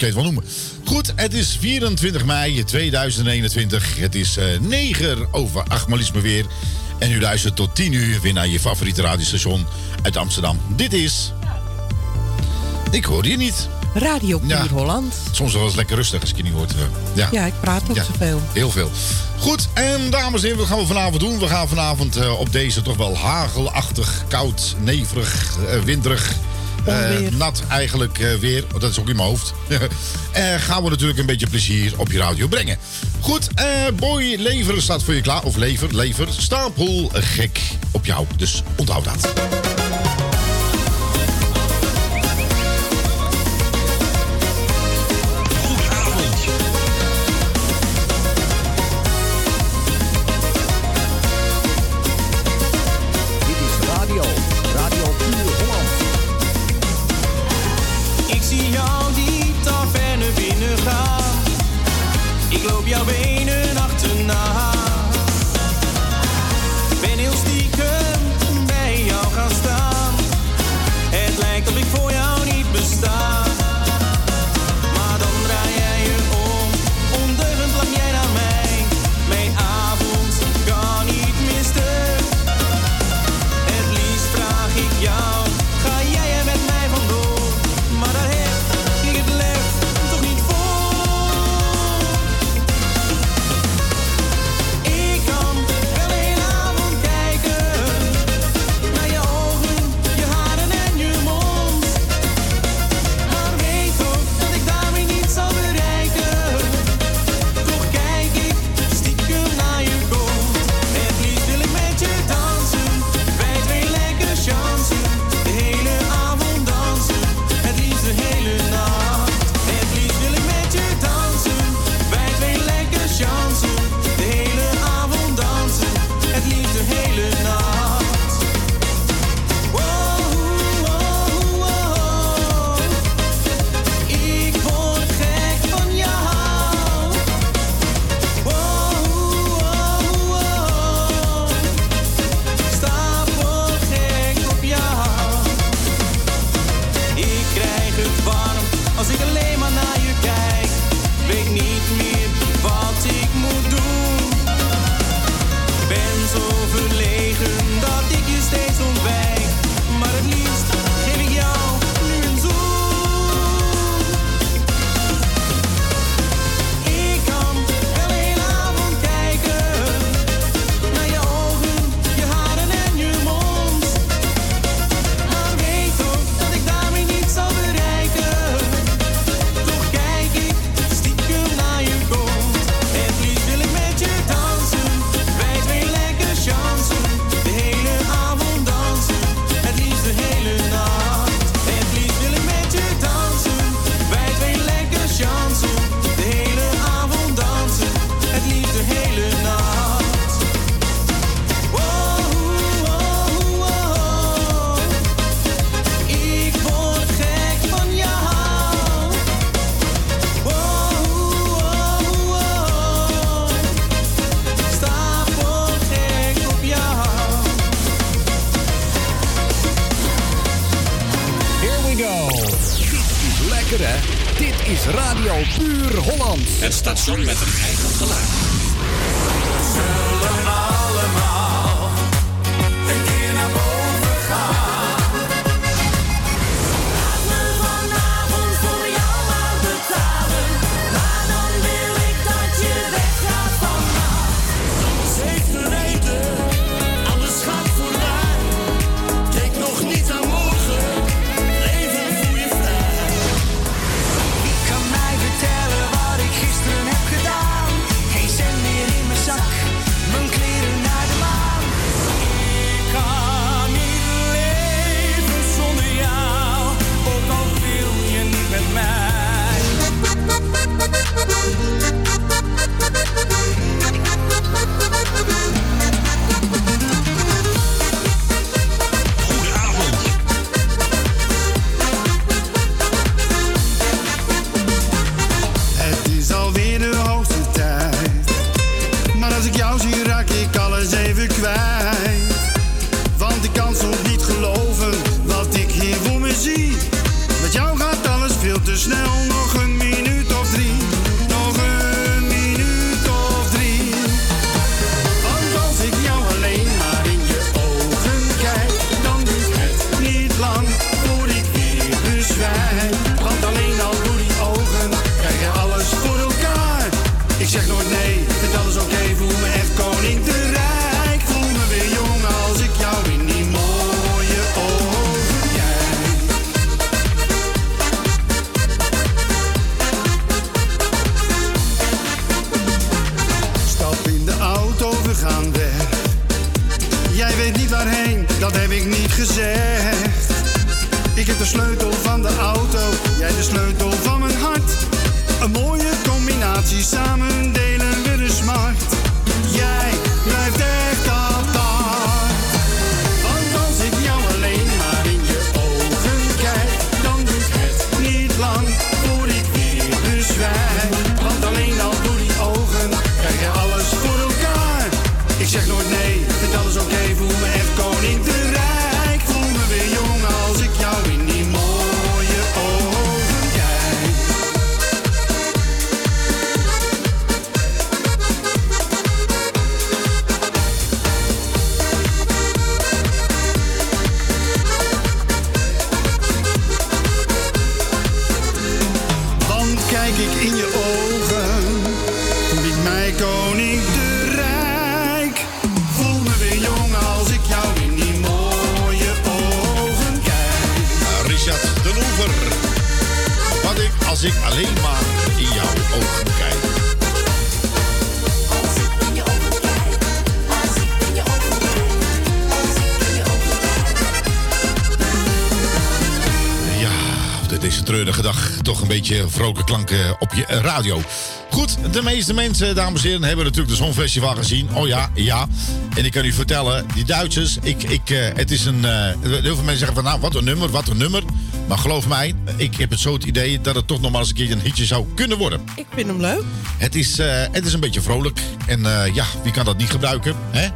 Ja, je het wel noemen. Goed, het is 24 mei 2021. Het is uh, 9 over 8 maar weer. En u luistert tot 10 uur weer naar je favoriete radiostation uit Amsterdam. Dit is... Ik hoor je niet. Radio Puur Holland. Soms wel eens lekker rustig als je niet hoort. Ja, ja ik praat ook zoveel. Heel veel. Goed, en dames en heren, wat gaan we vanavond doen? We gaan vanavond uh, op deze toch wel hagelachtig, koud, neverig, uh, winderig... Uh, nat eigenlijk uh, weer, dat is ook in mijn hoofd. uh, gaan we natuurlijk een beetje plezier op je radio brengen. Goed, Boy Lever staat voor je klaar. Of Lever, Lever, stapel gek op jou. Dus onthoud dat. Roken klanken op je radio. Goed, de meeste mensen, dames en heren, hebben natuurlijk de zonfestival gezien. Oh ja, ja. En ik kan u vertellen, die Duitsers, ik, ik, eh, het is een... Uh, heel veel mensen zeggen van, nou, wat een nummer, wat een nummer. Maar geloof mij, ik heb het zo het idee dat het toch nog maar eens een keer een hitje zou kunnen worden. Ik vind hem leuk. Het is, eh, het is een beetje vrolijk. En ja, wie kan dat niet gebruiken, hè?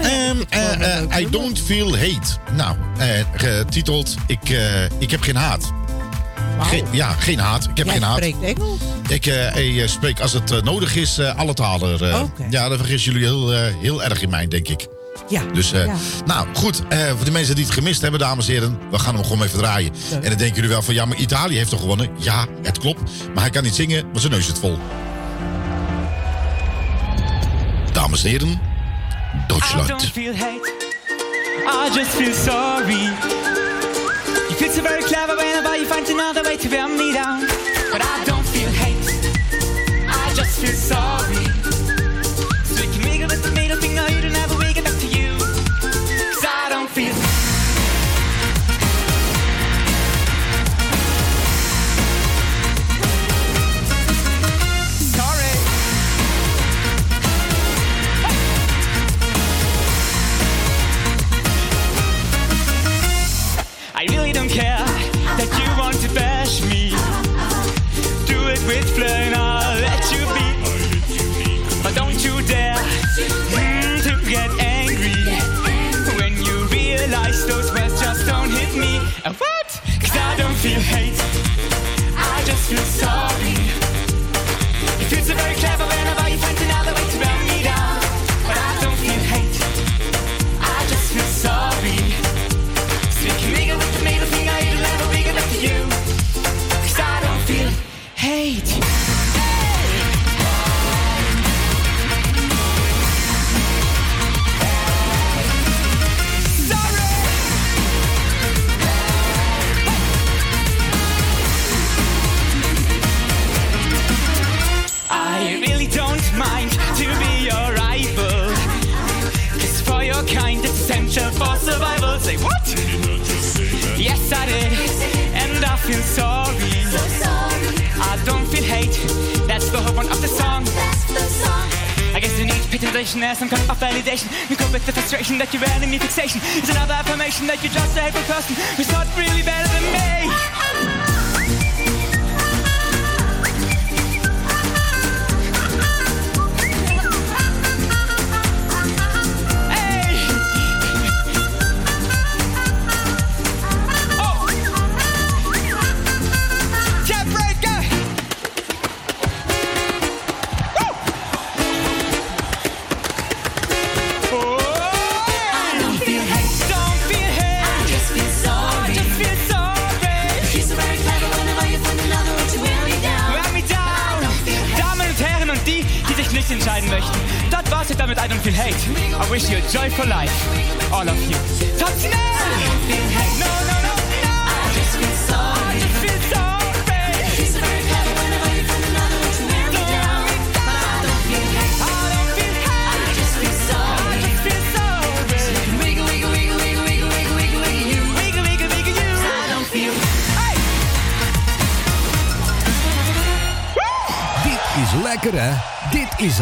Ehm, I don't feel hate. Nou, getiteld, ik, ik heb geen haat. Ja, geen haat. Ik heb geen haat. Ik, eh, eh, spreek als het eh, nodig is alle talen. Ja, dan vergissen jullie heel, heel erg in mij, denk ik. Ja. Dus, nou goed, voor de mensen die het gemist hebben, dames en heren, we gaan hem gewoon even draaien. En dan denken jullie wel van, ja, maar Italië heeft toch gewonnen? Ja, het klopt. Maar hij kan niet zingen, want zijn neus zit vol. Dames en heren, Duitsland. I feel hate, I just feel sorry. You feel so very clever whenever you find another way to bring me down. But I don't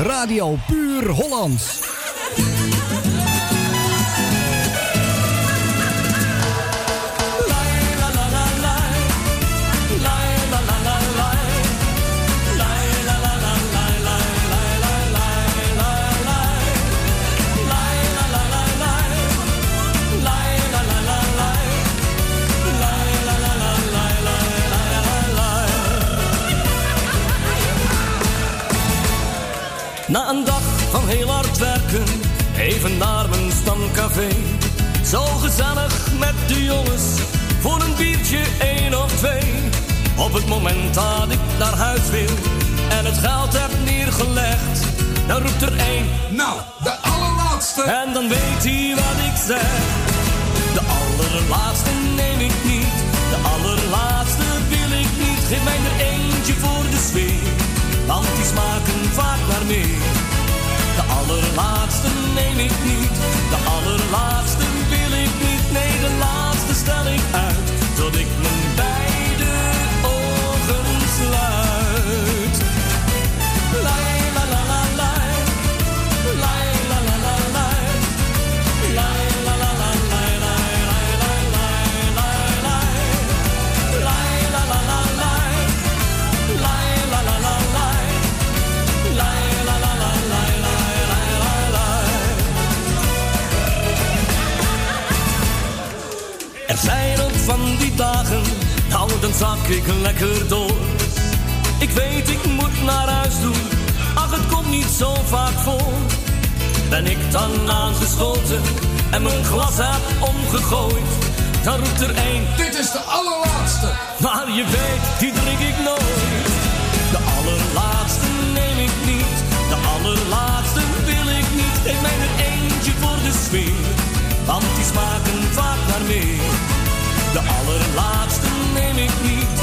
Radio Puur Hollands. En dan weet hij wat ik zeg. De allerlaatste neem ik niet, de allerlaatste wil ik niet. Geef mij er eentje voor de sfeer want die smaken vaak naar meer. De allerlaatste neem ik niet, de allerlaatste wil ik niet. Nee, de laatste stel ik uit, tot ik mijn beide van die dagen, dan zak ik lekker door. Ik weet ik moet naar huis doen, ach het komt niet zo vaak voor. Ben ik dan aangeschoten en mijn glas heb omgegooid, dan roept er één. Dit is de allerlaatste. Maar je weet, die drink ik nooit. De allerlaatste neem ik niet, de allerlaatste wil ik niet. Geef mij er eentje voor de sfeer, want die smaken vaak naar meer. Allerlaatste neem ik niet,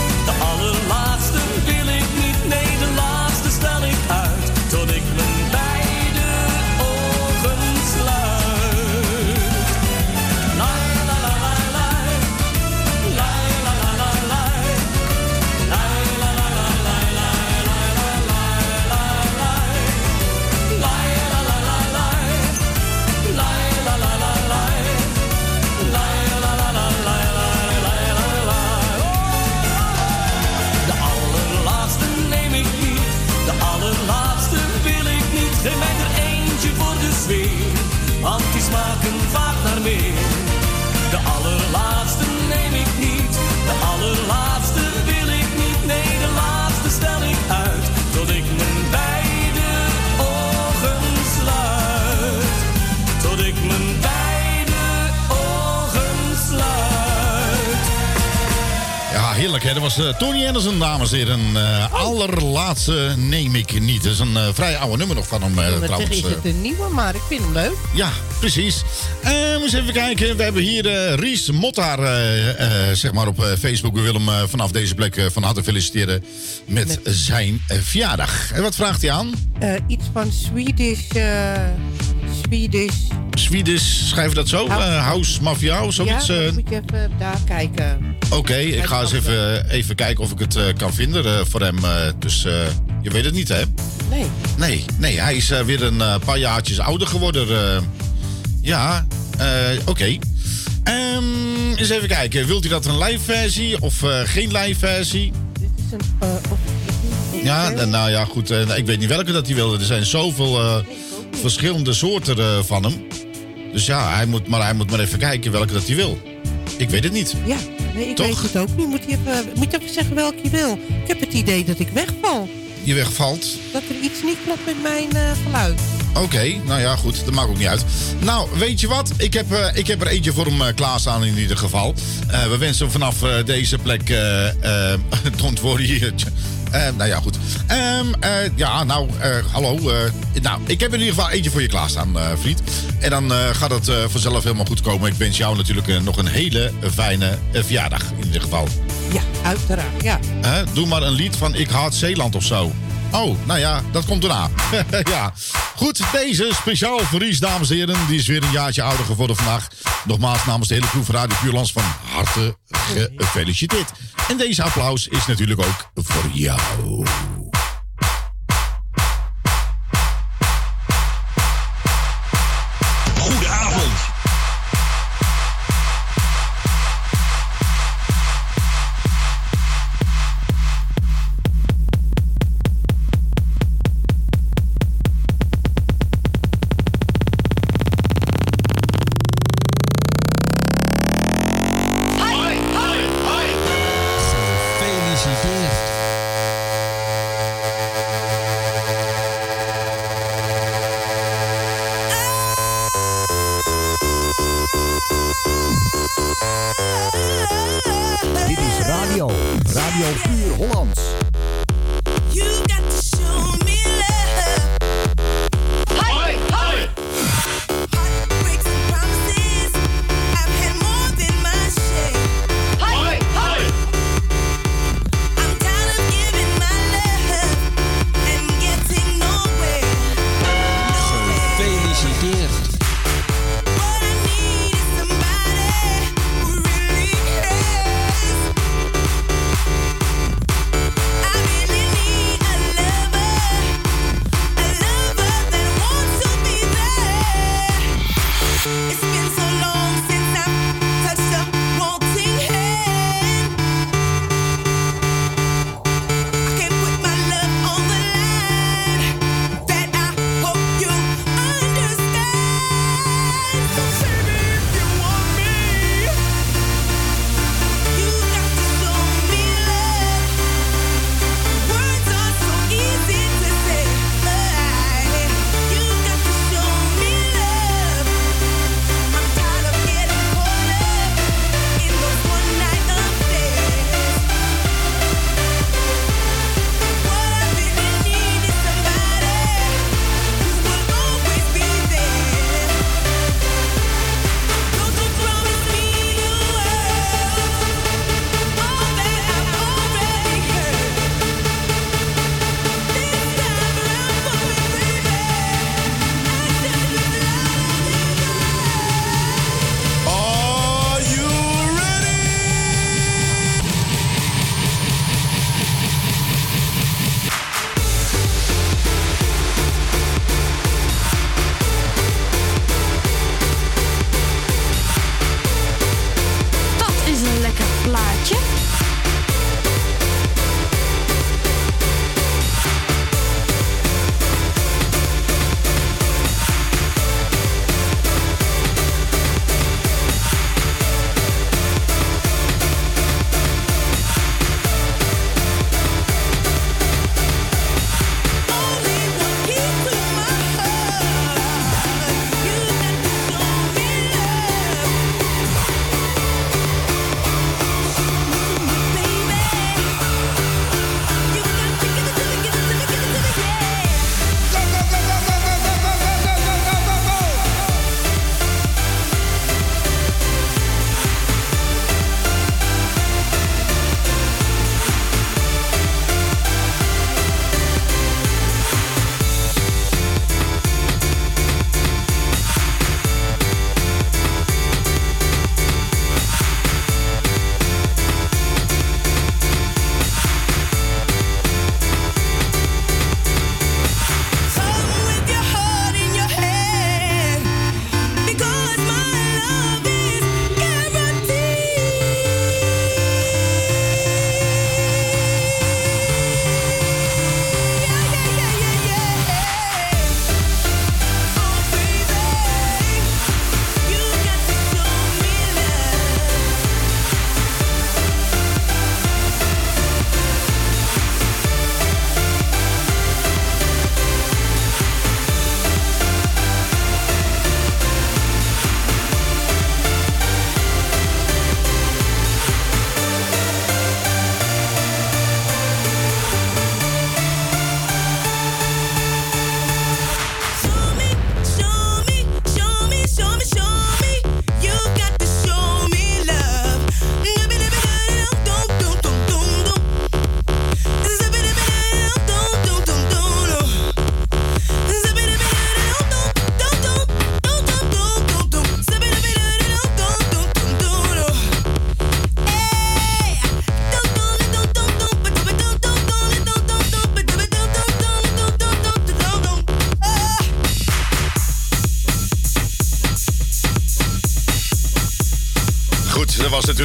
Ja, hè. Dat was eh, Tony Anderson, dames en heren. Eh, allerlaatste neem ik niet. Dat is een eh, vrij oude nummer nog van hem net trouwens. is het een nieuwe, maar ik vind hem leuk. Ja, precies. Eh eens even kijken. We hebben hier Ries Mottaar zeg maar op Facebook. We willen hem vanaf deze plek van harte feliciteren met, zijn eh, verjaardag. En wat vraagt hij aan? Iets van Swedish... Swedish... Swedish, schrijven dat zo? House. Eh, House Mafia of zoiets? ja, eh? dan moet je even daar kijken. Oké, ik ga eens even, even kijken of ik het eh, kan vinden eh, voor hem. eh, dus eh, je weet het niet, hè? Nee. Nee, nee hij is eh, weer een eh, paar jaartjes ouder geworden. eh. ja, eh, oké. Ehm, eens even kijken. Wilt u dat een live versie of eh, geen live versie? Dit is een... eh, Ja, nou, ja, goed. eh, ik weet niet welke dat hij wilde. Er zijn zoveel eh, verschillende soorten eh, van hem. Dus ja, hij moet, maar hij moet maar even kijken welke dat hij wil. Ik weet het niet. Ja, nee, ik Toch? weet het ook niet. Moet je, even, moet je even zeggen welke je wil. Ik heb het idee dat ik wegval. Je wegvalt. Dat er iets niet klopt met mijn eh, geluid. Oké, nou ja, goed. Dat maakt ook niet uit. Nou, weet je wat? Ik heb, eh, ik heb er eentje voor hem uh, klaarstaan in ieder geval. Eh, we wensen hem vanaf eh, deze plek... eh eh, don't worry. Eh, nou ja, goed. Ehm, eh, ja, nou, eh, hallo. nou, ik heb in ieder geval eentje voor je klaarstaan, vriend. En dan gaat het vanzelf helemaal goed komen. Ik wens jou natuurlijk nog een hele fijne verjaardag in ieder geval. Ja, uiteraard. Ja. Doe maar een lied van Ik haat Zeeland of zo. Oh, nou ja, dat komt erna. ja. Goed, deze speciaal voor Ries, dames en heren. Die is weer een jaartje ouder geworden vandaag. Nogmaals namens de hele crew van Radio Puurlands van harte gefeliciteerd. En deze applaus is natuurlijk ook voor jou.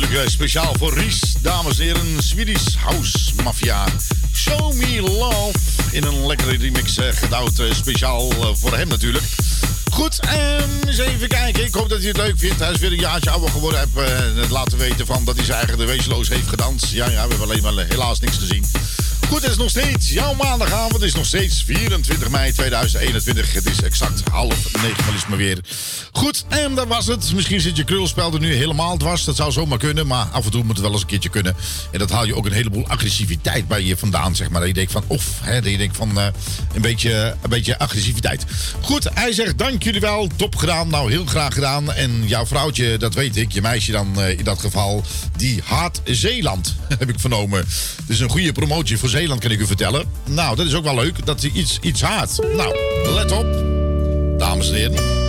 natuurlijk eh, speciaal voor Ries. Dames en heren, Swedish House Mafia. Show Me Love. In een lekkere remix eh, gedouwd. Eh, speciaal voor hem natuurlijk. Goed, um, eens even kijken. Ik hoop dat hij het leuk vindt. Hij is weer een jaartje ouder geworden. Heb het laten weten van dat hij zijn eigen de wezenloos heeft gedanst. Ja, ja, we hebben alleen maar helaas niks gezien. Goed, het is nog steeds jouw maandagavond. Het is nog steeds 24 mei 2021. Het is exact half negen, maar weer. Goed, en dat was het. Misschien zit je krulspel er nu helemaal dwars. Dat zou zomaar kunnen, maar af en toe moet het wel eens een keertje kunnen. En dat haal je ook een heleboel agressiviteit bij je vandaan, zeg maar. Dat je denkt van, of, hè, dat je denkt van eh, een, beetje, een beetje agressiviteit. Goed, hij zegt dank jullie wel. Top gedaan. Nou, heel graag gedaan. En jouw vrouwtje, dat weet ik, je meisje dan eh, in dat geval, die haat Zeeland, heb ik vernomen. Dus een goede promotie voor Zeeland, kan ik u vertellen. Nou, dat is ook wel leuk, dat hij iets, iets haat. Nou, let op. Dames en heren.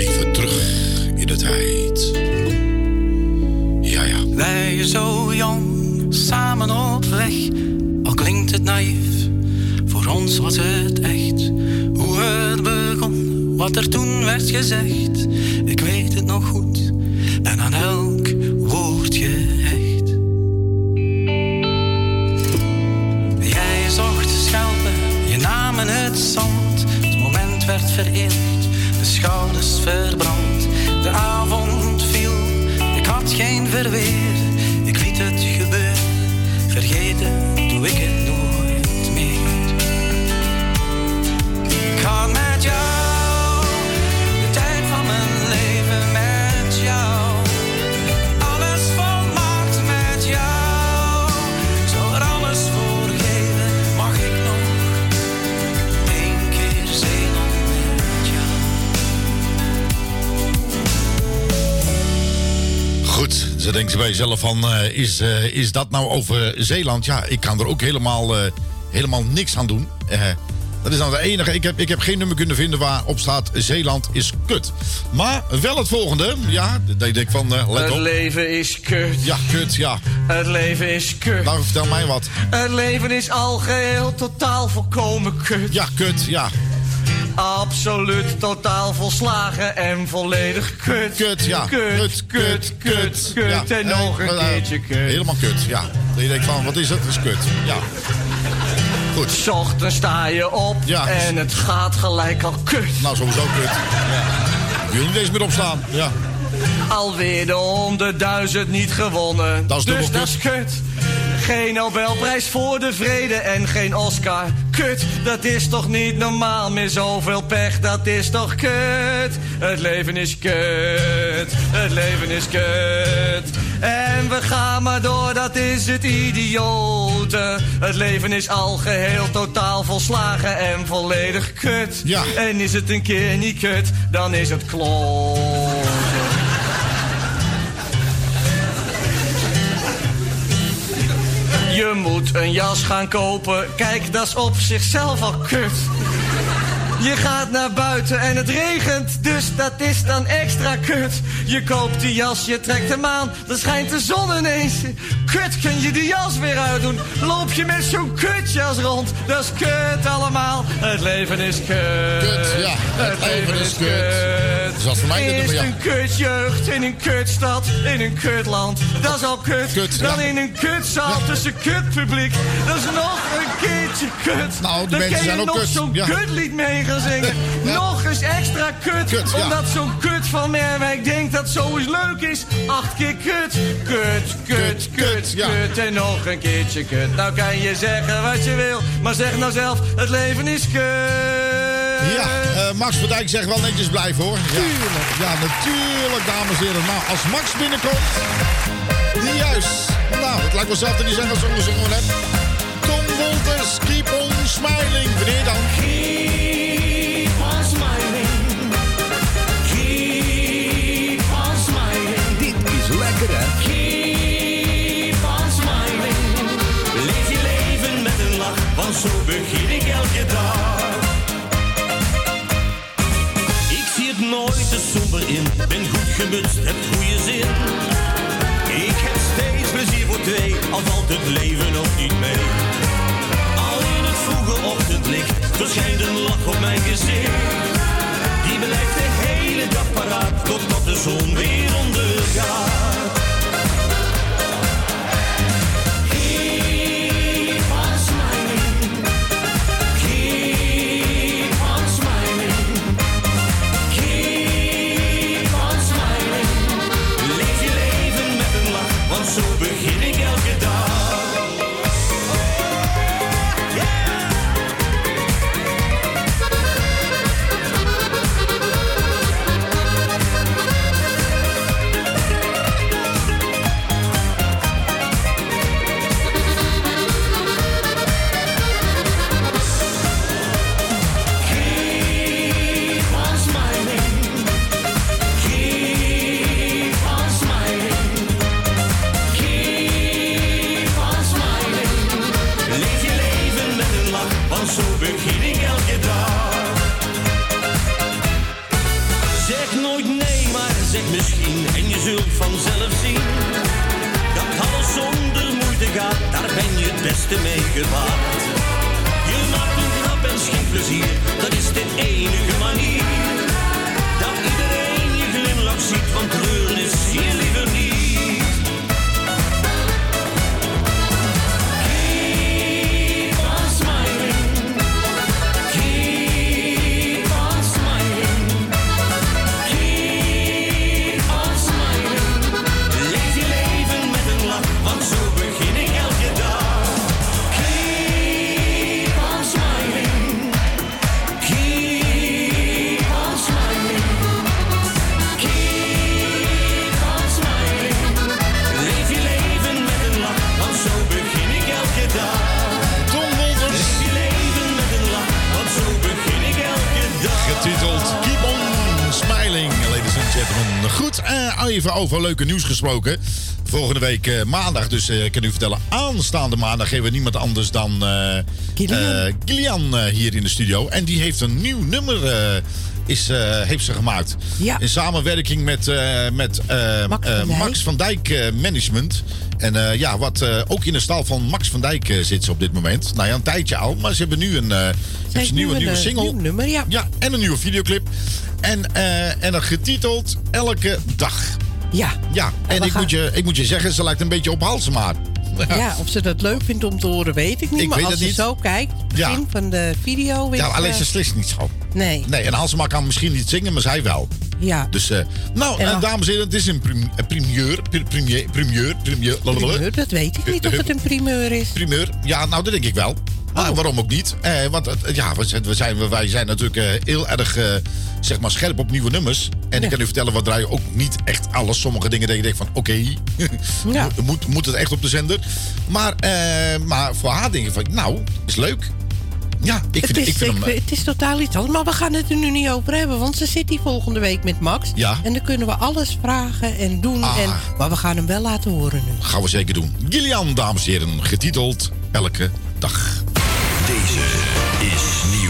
Even terug in de tijd. Ja, ja. Wij zo jong, samen op weg. Al klinkt het naïef, voor ons was het echt. Hoe het begon, wat er toen werd gezegd. Ik weet het nog goed, en aan elk woordje hecht. Jij zocht schelpen, je naam in het zand. Het moment werd vereerd, de schouders verbrand. De avond viel, ik had geen verweer. Goed, ze denkt bij jezelf van, eh, is, eh, is dat nou over Zeeland? Ja, ik kan er ook helemaal, eh, helemaal niks aan doen. Dat is nou de enige. Ik heb, ik heb geen nummer kunnen vinden waarop staat Zeeland is kut. Maar wel het volgende. Ja, dat denk ik van, let Het op. leven is kut. Ja, kut, ja. Het leven is kut. Nou, vertel mij wat. Het leven is al geheel totaal volkomen kut. Ja, kut, ja. Absoluut totaal volslagen en volledig kut. Kut, ja. Kut, kut, kut, kut. Ja. En nog een Eh, keertje kut. Helemaal kut, ja. Dat je denkt van, wat is het? Het is kut. Ja. Goed. S ochtends sta je op Ja. en het gaat gelijk al kut. Nou, sowieso kut. Ja. Ik wil niet eens meer opstaan. Ja. Alweer de honderdduizend niet gewonnen. Dat is dus dat is kut. Geen Nobelprijs voor de vrede en geen Oscar. Kut, dat is toch niet normaal meer zoveel pech. Dat is toch kut. Het leven is kut. Het leven is kut. En we gaan maar door, dat is het idiote. Het leven is al geheel totaal volslagen en volledig kut. Ja. En is het een keer niet kut, dan is het kloten. Je moet een jas gaan kopen. Kijk, dat is op zichzelf al kut. Je gaat naar buiten en het regent, dus dat is dan extra kut. Je koopt die jas, je trekt hem aan, dan schijnt de zon ineens. Kut, kun je die jas weer uitdoen? Loop je met zo'n kutjas rond? Dat is kut allemaal. Het leven is kut. Kut, ja, het leven is kut. Dus dat is voor mij Eerst ja. een kutjeugd in een kutstad, in een kutland. Dat is al kut. Kut, Dan ja. in een kutzaal tussen kutpubliek. Dat is nog een keertje kut. Nou, die Dan mensen zijn je ook nog kut, zo'n ja. kutlied mee gaan zingen. Ja. Nog eens extra kut. Kut, ja. Omdat zo'n kut van Merwijk denkt dat zoiets leuk is. Acht keer kut. Kut, kut, Kut, kut, kut, ja. kut. En nog een keertje kut. Nou kan je zeggen wat je wil. Maar zeg nou zelf, het leven is kut. Ja, eh, Max van Dijk zegt wel netjes blijven hoor. Ja. Ja, natuurlijk, dames en heren. Nou, als Max binnenkomt. Juist. Nou, het lijkt wel zelf dat hij zegt als we gezongen net. Tom Wolters, keep on smiling. Wanneer dan? Zo begin ik elke dag. Ik zie het nooit te somber in, ben goed gemutst, heb goede zin. Ik heb steeds plezier voor twee, al valt het leven nog niet mee. Al in het vroege ochtendlicht verschijnt een lach op mijn gezicht. Die blijft de hele dag paraat, totdat de zon weer ondergaat. Over leuke nieuws gesproken. Volgende week eh, maandag, dus eh, ik kan u vertellen, aanstaande maandag geven we niemand anders dan eh Gillian. hier in de studio. En die heeft een nieuw nummer is, heeft ze gemaakt. Ja. In samenwerking met, met Max van Dijk. Max van Dijk Management. En ja, wat ook in de stal van Max van Dijk zit ze op dit moment. Nou ja, een tijdje al. Maar ze hebben nu een, hebben ze een nieuwe, nu een, nieuwe single. nieuw nummer, ja. Ja, en een nieuwe videoclip. En, en getiteld Elke Dag. Ja. Ja, en, ik, gaan- moet je, ik moet je zeggen, ze lijkt een beetje op Halsemaar. Ja, of ze dat leuk vindt om te horen, weet ik niet. Ik maar als je niet. zo kijkt, Ja. begin van de video... Ja, alleen eh, ze slist niet zo. Nee. Nee, en Halsemaar kan misschien niet zingen, maar zij wel. Ja. Dus, eh, nou, En eh, dames en heren, het is een prim- primeur. pri- Primeur, primeur, primeur. dat weet ik niet of het een primeur is. Primeur, ja, nou, dat denk ik wel. Maar waarom ook niet? Eh, want ja, we zijn, we zijn, wij zijn natuurlijk heel erg zeg maar scherp op nieuwe nummers. En ik kan u vertellen, we draaien ook niet echt alles. Sommige dingen je denkt van, oké, Ja. moet, moet het echt op de zender? Maar, eh, maar voor haar denk ik van, nou, is leuk. Ja, ik Het vind, is, ik vind ik- hem... eh, het is totaal iets anders. Maar we gaan het er nu niet over hebben. Want ze zit hier volgende week met Max. Ja. En dan kunnen we alles vragen en doen. Ah. En, maar we gaan hem wel laten horen nu. Gaan we zeker doen. Gillian, dames en heren, getiteld Elke Dag. Deze is. Nieuw,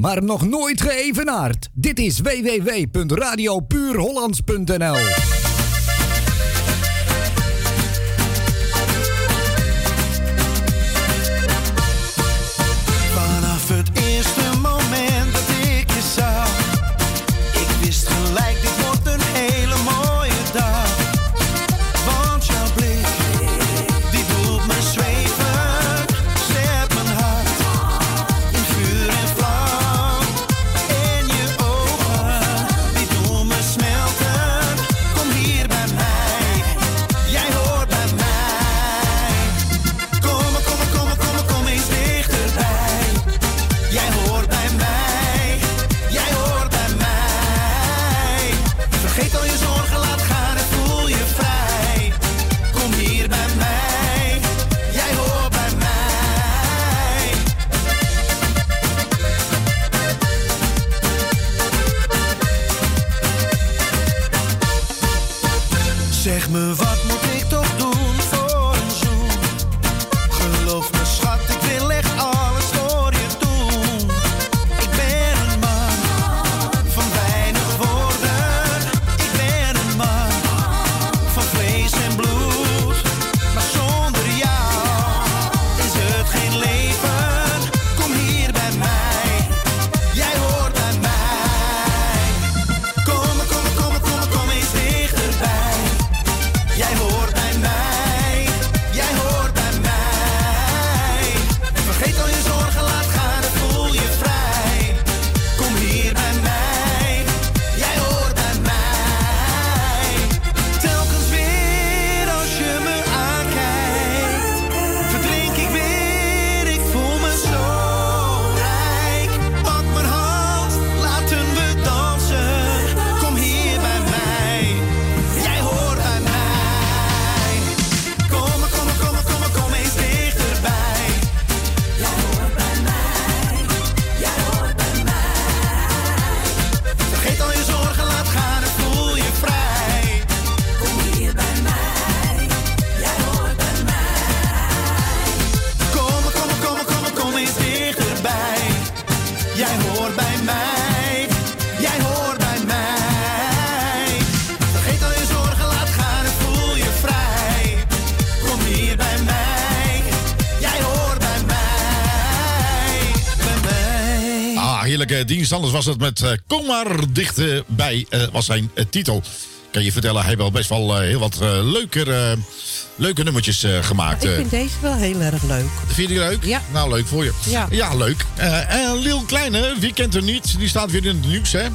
maar nog nooit geëvenaard. Dit is www.radiopuurhollands.nl Anders was het met eh, Kom maar dichterbij, eh, was zijn eh, titel. Kan je vertellen, hij heeft wel best wel heel wat leuker, leuke nummertjes gemaakt. Ik vind deze wel heel erg leuk. Vind je die leuk? Ja. Nou, leuk voor je. Ja. leuk. Eh en Lil Kleine, wie kent hem niet? Die staat weer in het nieuws, hè?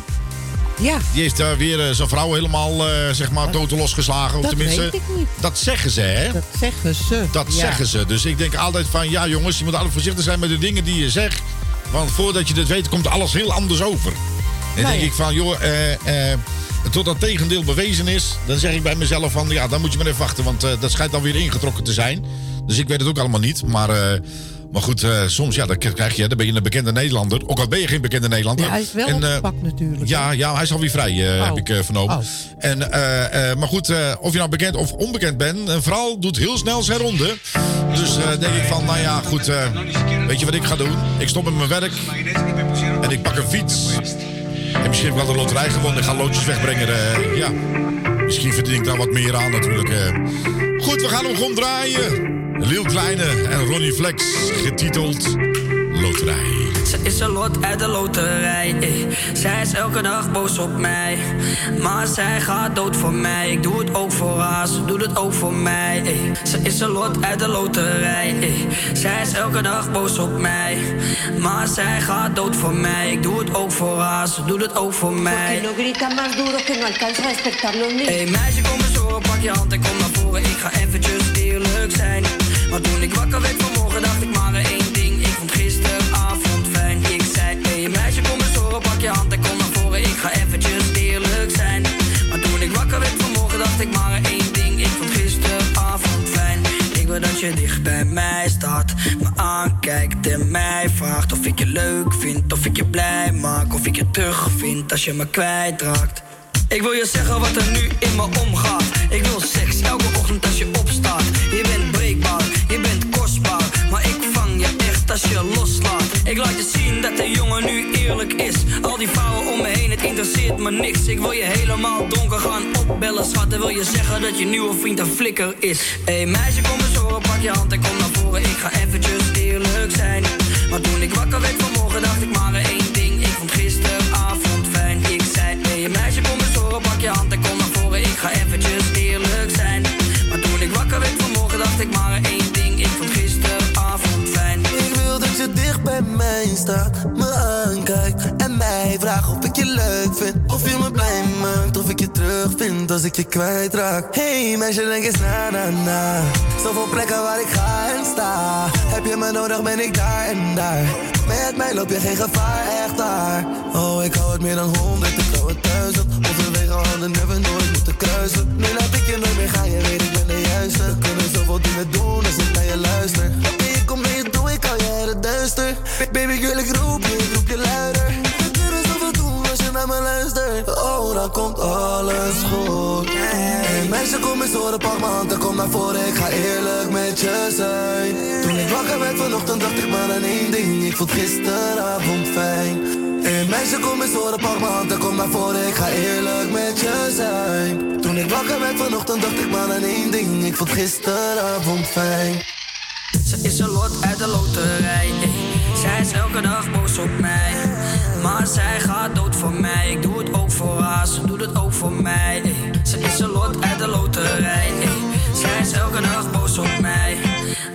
Ja. Die heeft daar weer zijn vrouw helemaal, zeg maar, dood losgeslagen. Dat tenminste, weet ik niet. dat zeggen ze, hè? Dat zeggen ze. Dat Ja. zeggen ze. Dus ik denk altijd van, ja jongens, je moet altijd voorzichtig zijn met de dingen die je zegt. Want voordat je dit weet, komt alles heel anders over. En dan Nou denk ja. ik van, joh, eh, eh, tot dat tegendeel bewezen is, dan zeg ik bij mezelf van, ja, dan moet je maar even wachten. Want eh, dat schijnt dan weer ingetrokken te zijn. Dus ik weet het ook allemaal niet. Maar, maar goed, eh, soms, ja, dan krijg je, dan ben je een bekende Nederlander. Ook al ben je geen bekende Nederlander. Ja, hij is wel En, eh, opgepakt natuurlijk. ja, ja, hij is alweer vrij, eh, Oh. heb ik vernomen. Oh. En, maar goed, of je nou bekend of onbekend bent, een vrouw doet heel snel zijn ronde. Dus denk ik van, nou ja, goed, weet je wat ik ga doen? Ik stop met mijn werk en ik pak een fiets. En misschien heb ik wel de loterij gewonnen. Ik ga loodjes wegbrengen. ja, misschien verdien ik daar wat meer aan natuurlijk. Goed, we gaan hem gewoon draaien. Lil Kleine en Ronnie Flex, getiteld Loterij. Ze is een lot uit de loterij. eh. Zij is elke dag boos op mij. Maar zij gaat dood voor mij. Ik doe het ook voor haar, ze doet het ook voor mij. eh. Ze is een lot uit de loterij. eh. Zij is elke dag boos op mij. Maar zij gaat dood voor mij. Ik doe het ook voor haar, ze doet het ook voor mij. no grita más duro que no alcanza a. Hey meisje, kom eens horen, pak je hand en kom naar voren. Ik ga eventjes eerlijk zijn. Maar toen ik wakker werd vanmorgen, dacht ik maar één ding. Ik vond gisteravond fijn. Ik zei, hey meisje, kom eens horen, pak je hand en kom naar voren. Ik ga eventjes eerlijk zijn. Maar toen ik wakker werd vanmorgen, dacht ik maar één ding. Ik vond gisteravond fijn. Ik wil dat je dicht bij mij staat, me aankijkt en mij vraagt of ik je leuk vind, of ik je blij maak, of ik je terug vind als je me kwijtraakt. Ik wil je zeggen wat er nu in me omgaat. Ik wil seks elke ochtend als je opstaat. Je bent als je loslaat. Ik laat je zien dat de jongen nu eerlijk is. Al die vrouwen om me heen, het interesseert me niks. Ik wil je helemaal donker gaan opbellen, schat. En wil je zeggen dat je nieuwe vriend een flikker is. Hé hey, meisje, kom eens horen, pak je hand en kom naar voren. Ik ga eventjes eerlijk zijn. Maar toen ik wakker werd vanmorgen, dacht ik maar één ding. Ik vond gisteravond fijn. Ik zei, hé hey, meisje, kom eens horen, pak je hand en kom naar voren. Ik ga eventjes me aankijkt en mij vraagt of ik je leuk vind. Of je me blij maakt, of ik je terug vind als ik je kwijtraak. Hey meisje, denk eens na na na. Zoveel plekken waar ik ga en sta. Heb je me nodig, ben ik daar en daar. Met mij loop je geen gevaar, echt daar. Oh, ik hou het meer dan honderd, ik hou het duizend. Wegen hadden never nooit moeten kruisen. Nu laat ik je nooit meer gaan, je weet ik ben de juiste. Kunnen zoveel dingen doen als ik naar je luister. Baby girl, ik roep je, ik roep je luider. We kunnen zoveel doen als je naar me luistert. Oh, dan komt alles goed. Hey, meisje, kom eens horen, pak m'n hand en kom naar voren. Ik ga eerlijk met je zijn. Toen ik wakker werd vanochtend, dacht ik maar aan één ding. Ik vond gisteravond fijn. Hey, meisje, kom eens horen, pak m'n hand en kom naar voren. Ik ga eerlijk met je zijn. Toen ik wakker werd vanochtend, dacht ik maar aan één ding. Ik vond gisteravond fijn. Ze is een lot uit de loterij. Zij is elke dag boos op mij. Maar zij gaat dood voor mij. Ik doe het ook voor haar, ze doet het ook voor mij. Ze is een lot uit de loterij. Zij is elke dag boos op mij.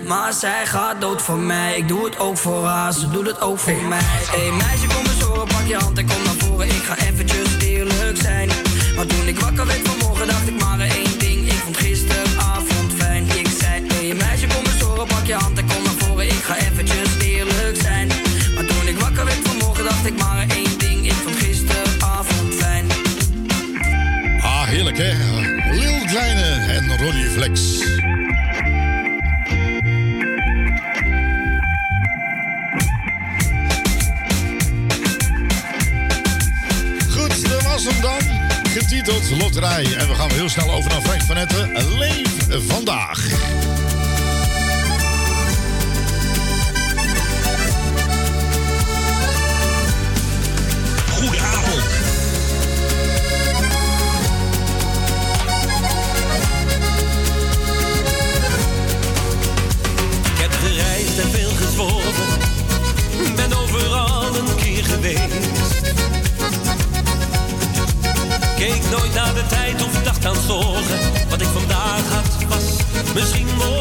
Maar zij gaat dood voor mij. Ik doe het ook voor haar, ze doet het ook voor mij. Hey meisje, kom eens horen, pak je hand en kom naar voren. Ik ga eventjes eerlijk zijn. Maar toen ik wakker werd vanmorgen, dacht ik maar één je hand en kom. Ik ga eventjes eerlijk zijn. Maar toen ik wakker werd vanmorgen, dacht ik maar één ding. Ik vond gisteravond fijn. Ah, heerlijk hè? Lil Kleine en Ronnie Flex. Goed, dat was hem dan. Getiteld Loterij. En we gaan heel snel over naar Frank van Etten. Leef vandaag. Keek nooit naar de tijd of dacht aan zorgen. Wat ik vandaag had was misschien morgen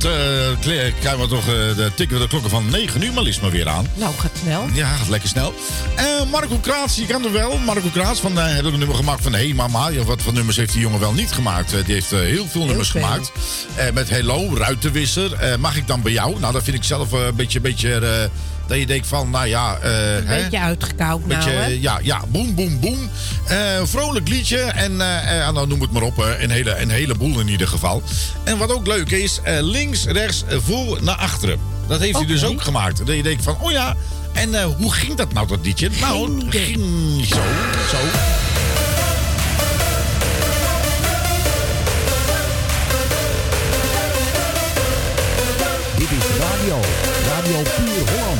zo langzamerhand... eh we toch, eh, de, tikken we de klokken van 9 uur maar liefst maar weer aan. Nou, gaat snel. Ja, gaat lekker snel. Eh, Marco Kraats, je kan er wel. Marco Kraats, van, heb ik een nummer gemaakt van Hey Mama. Ja, wat voor nummers heeft die jongen wel niet gemaakt? Die heeft heel veel nummers veel. gemaakt. Met Hello, Ruitenwisser. Mag ik dan bij jou? Nou, dat vind ik zelf een beetje... beetje dat je denkt van, nou ja... Een hè? beetje uitgekoud nou, hè? ja, ja, boem, boem, boem. Eh, vrolijk liedje. En eh, eh, nou, noem het maar op. een, hele, een heleboel in ieder geval. En wat ook leuk is, eh, links, rechts, voor naar achteren. Dat heeft hij dus ook gemaakt. Dat je denkt van, oh ja, en eh, hoe ging dat nou, dat liedje? Nou, het ging zo, zo. Dit is radio. Radio Puur Holland.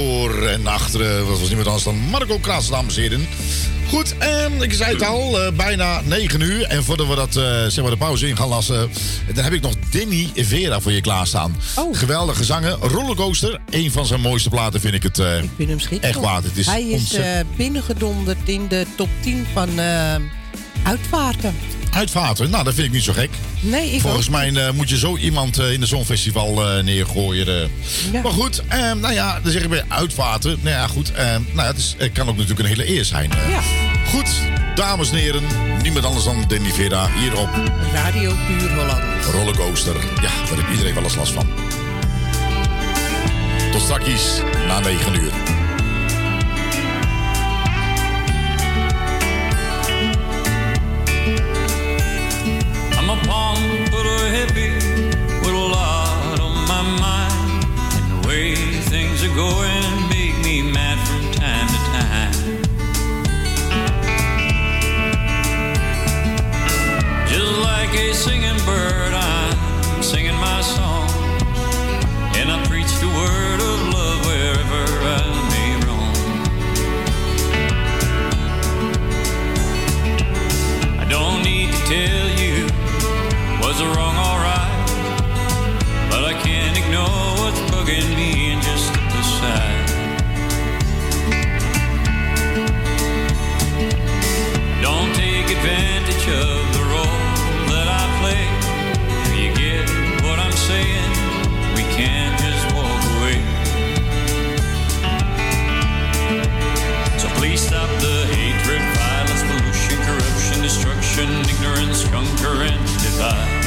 Voor en achteren. Dat was niemand anders dan Marco Kraats, dames en heren. Goed, en ik zei het al, eh, bijna 9 uur. En voordat we dat, eh, zeg maar de pauze in gaan lassen... dan heb ik nog Danny Vera voor je klaarstaan. Geweldige zanger, rollercoaster. Een van zijn mooiste platen vind ik het eh, Ik vind hem schitterend. echt waard. Het is Hij is ontzettend- binnengedonderd in de top 10 van uitvaarten. Uitvaten, nou dat vind ik niet zo gek. Nee, ik Volgens mij eh, moet je zo iemand eh, in de Songfestival eh, neergooien. Ja. Maar goed, eh, nou ja, dan zeg ik bij uitvaten. Nou ja, goed. eh, nou ja, het, is, het kan ook natuurlijk een hele eer zijn. eh. Goed, dames en heren. Niemand anders dan Danny Vera hier op Radio Puur Holland. Rollercoaster. Ja, daar heeft iedereen wel eens last van. Tot straks na 9 uur. Are going make me mad from time to time. Just like a singing bird, I'm singing my song. And I preach the word of love wherever I may roam. I don't need to tell you, was it wrong right? But I can't ignore what's bugging me ignorance, conquer and divide.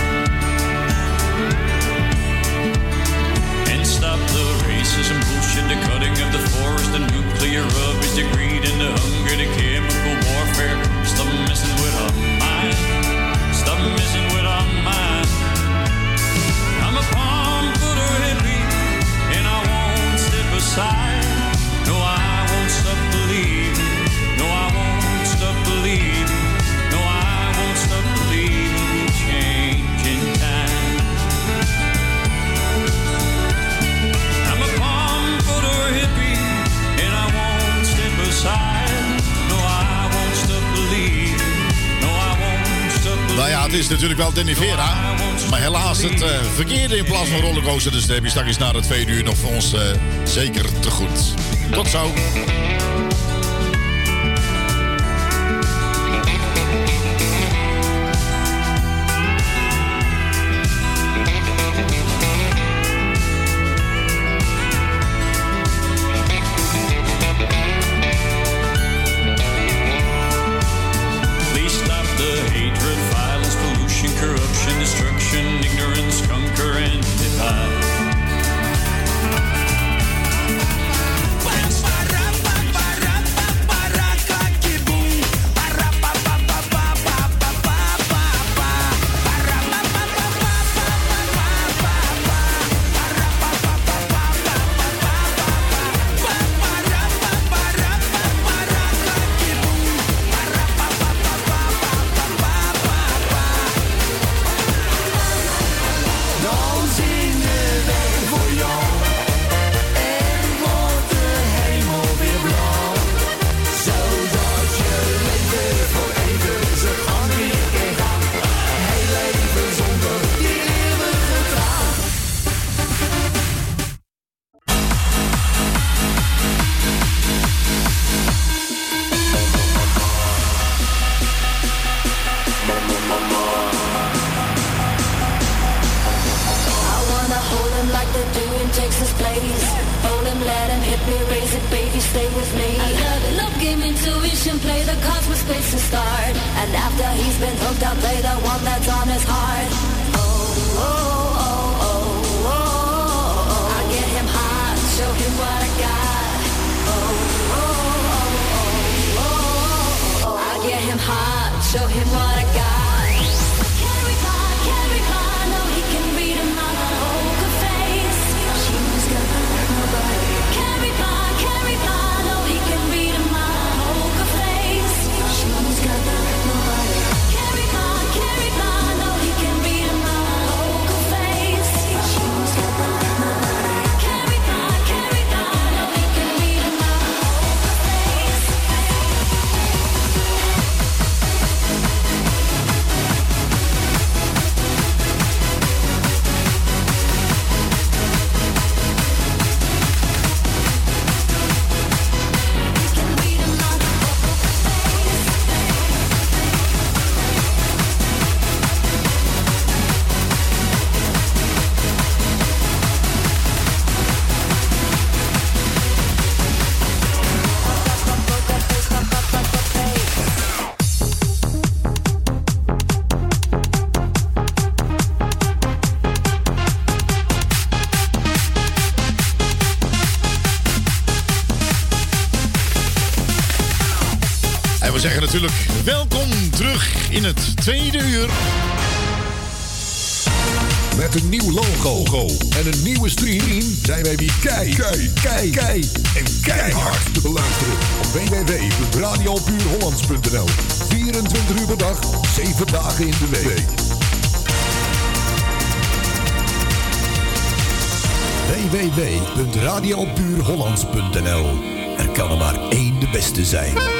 And stop the racism, bullshit, the cutting of the forest, the nuclear rubbish, the greed and the hunger, the chemical warfare. Stop messing with our mind. Stop messing with our mind. I'm a palm footer hippie, and I won't step aside. Het is natuurlijk wel Danny Vera. Maar helaas het eh, verkeerde in plaats van rollercoaster. Dus dat heb je straks na het tweede uur nog voor ons eh, zeker te goed. Tot zo. Kijk, kijk, kijk kei, en keihard te beluisteren op www.radiopuurhollands.nl 24 uur per dag, 7 dagen in de week. www.radiopuurhollands.nl Er kan er maar één de beste zijn.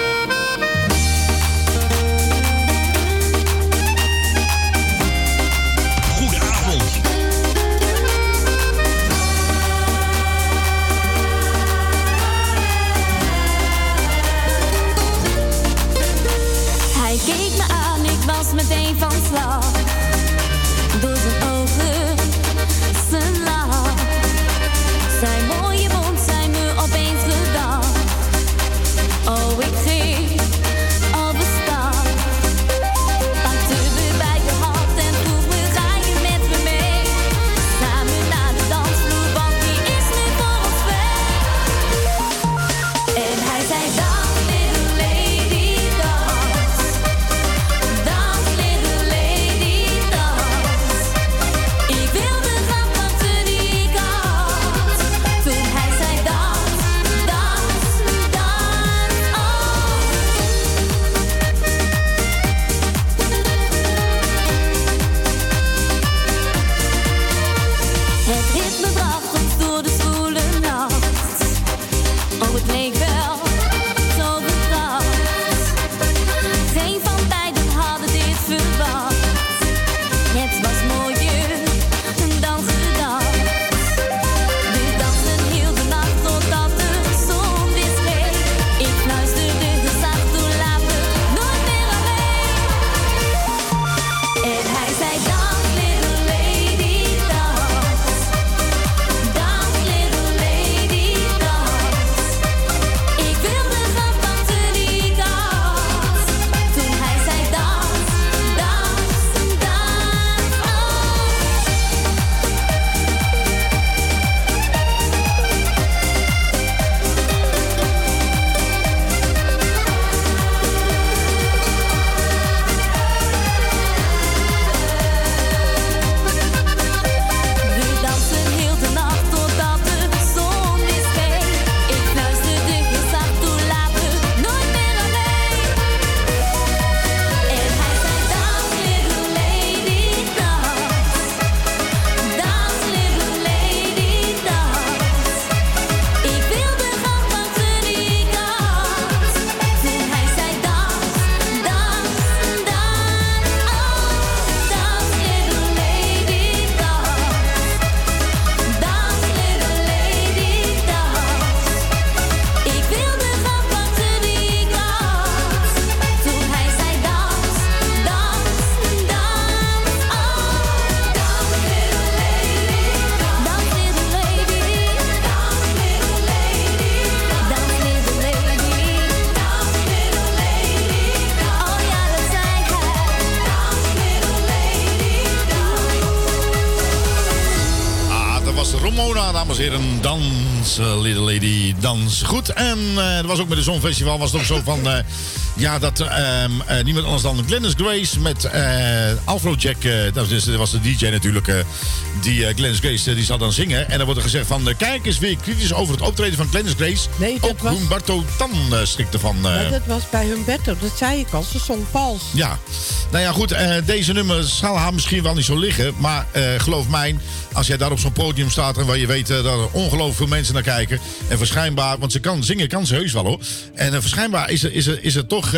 Dans. Goed, en eh dat was ook met de Zonfestival. Was het ook zo van... eh, ja, dat ehm, eh, niemand anders dan Glennis Grace met Afrojack... eh, dat, dat was de DJ natuurlijk. die Glennis Grace, die zal dan zingen. En dan wordt er gezegd van... kijk eens weer kritisch over het optreden van Glennis Grace. Nee, dat ook was- Humberto Tan schrikt ervan. eh, Maar dat was bij Humberto, dat zei ik al. Ze zong vals. ja, nou ja, goed. eh, deze nummer zal haar misschien wel niet zo liggen. Maar eh, geloof mij, als jij daar op zo'n podium staat... en waar je weet eh, dat er ongelooflijk veel mensen naar kijken... en verschijnbaar, want ze kan zingen, kan ze heus wel hoor. En verschijnbaar is er, is er, is er toch,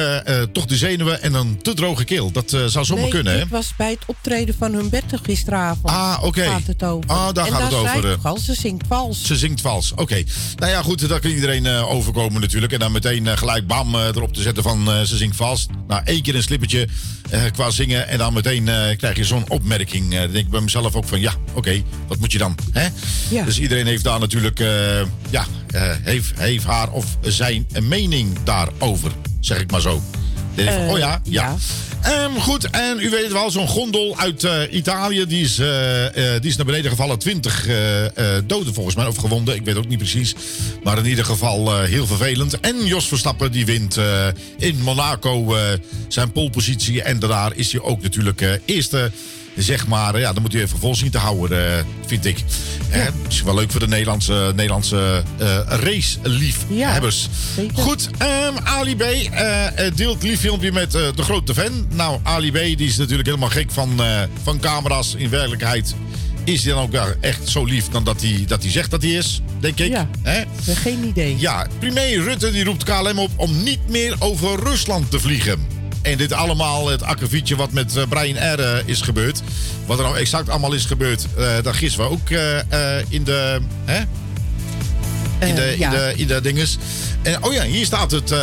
toch de zenuwen en een te droge keel. Dat zou zomaar nee, kunnen, hè? dit was bij het optreden van Humberto gisteravond. Ah, oké. Okay. Gaat het over. Ah, daar en gaat het over. Ze zingt vals. Ze zingt vals, oké. Okay. Nou ja, goed, daar kan iedereen overkomen natuurlijk. En dan meteen gelijk bam erop te zetten van ze zingt vals. Nou, één keer een slippertje uh, qua zingen. En dan meteen uh, krijg je zo'n opmerking. Uh, dan denk ik bij mezelf ook van ja, oké, okay, wat moet je dan? Hè? Ja. Dus iedereen heeft daar natuurlijk, ja, heeft, heeft haar of zijn mening daarover. Zeg ik maar zo. Van, oh ja, ja. ja. Goed, en u weet het wel, zo'n gondel uit uh, Italië, die is, uh, uh, die is naar beneden gevallen. Twintig doden volgens mij, of gewonden, ik weet ook niet precies. Maar in ieder geval heel vervelend. En Jos Verstappen, die wint in Monaco zijn polepositie. En daar is hij ook natuurlijk eerste zeg maar, ja, dan moet u even vol zien te houden, uh, vind ik. Ja. Eh, is wel leuk voor de Nederlandse, Nederlandse uh, race-liefhebbers. Ja, Goed, um, Ali B uh, deelt lief filmpje met de grote fan. Nou, Ali B die is natuurlijk helemaal gek van, van camera's. In werkelijkheid is hij dan ook echt zo lief dan dat hij, dat hij zegt dat hij is, denk ik. Ja. Hè? Geen idee. Ja, premier Rutte die roept KLM op om niet meer over Rusland te vliegen. En dit allemaal het akkefietje wat met eh, Brian Air eh, is gebeurd. Wat er nou exact allemaal is gebeurd, eh dat gisteren we ook in de... Hè? In de, ja. in de, in de dinges. En, oh ja, hier staat het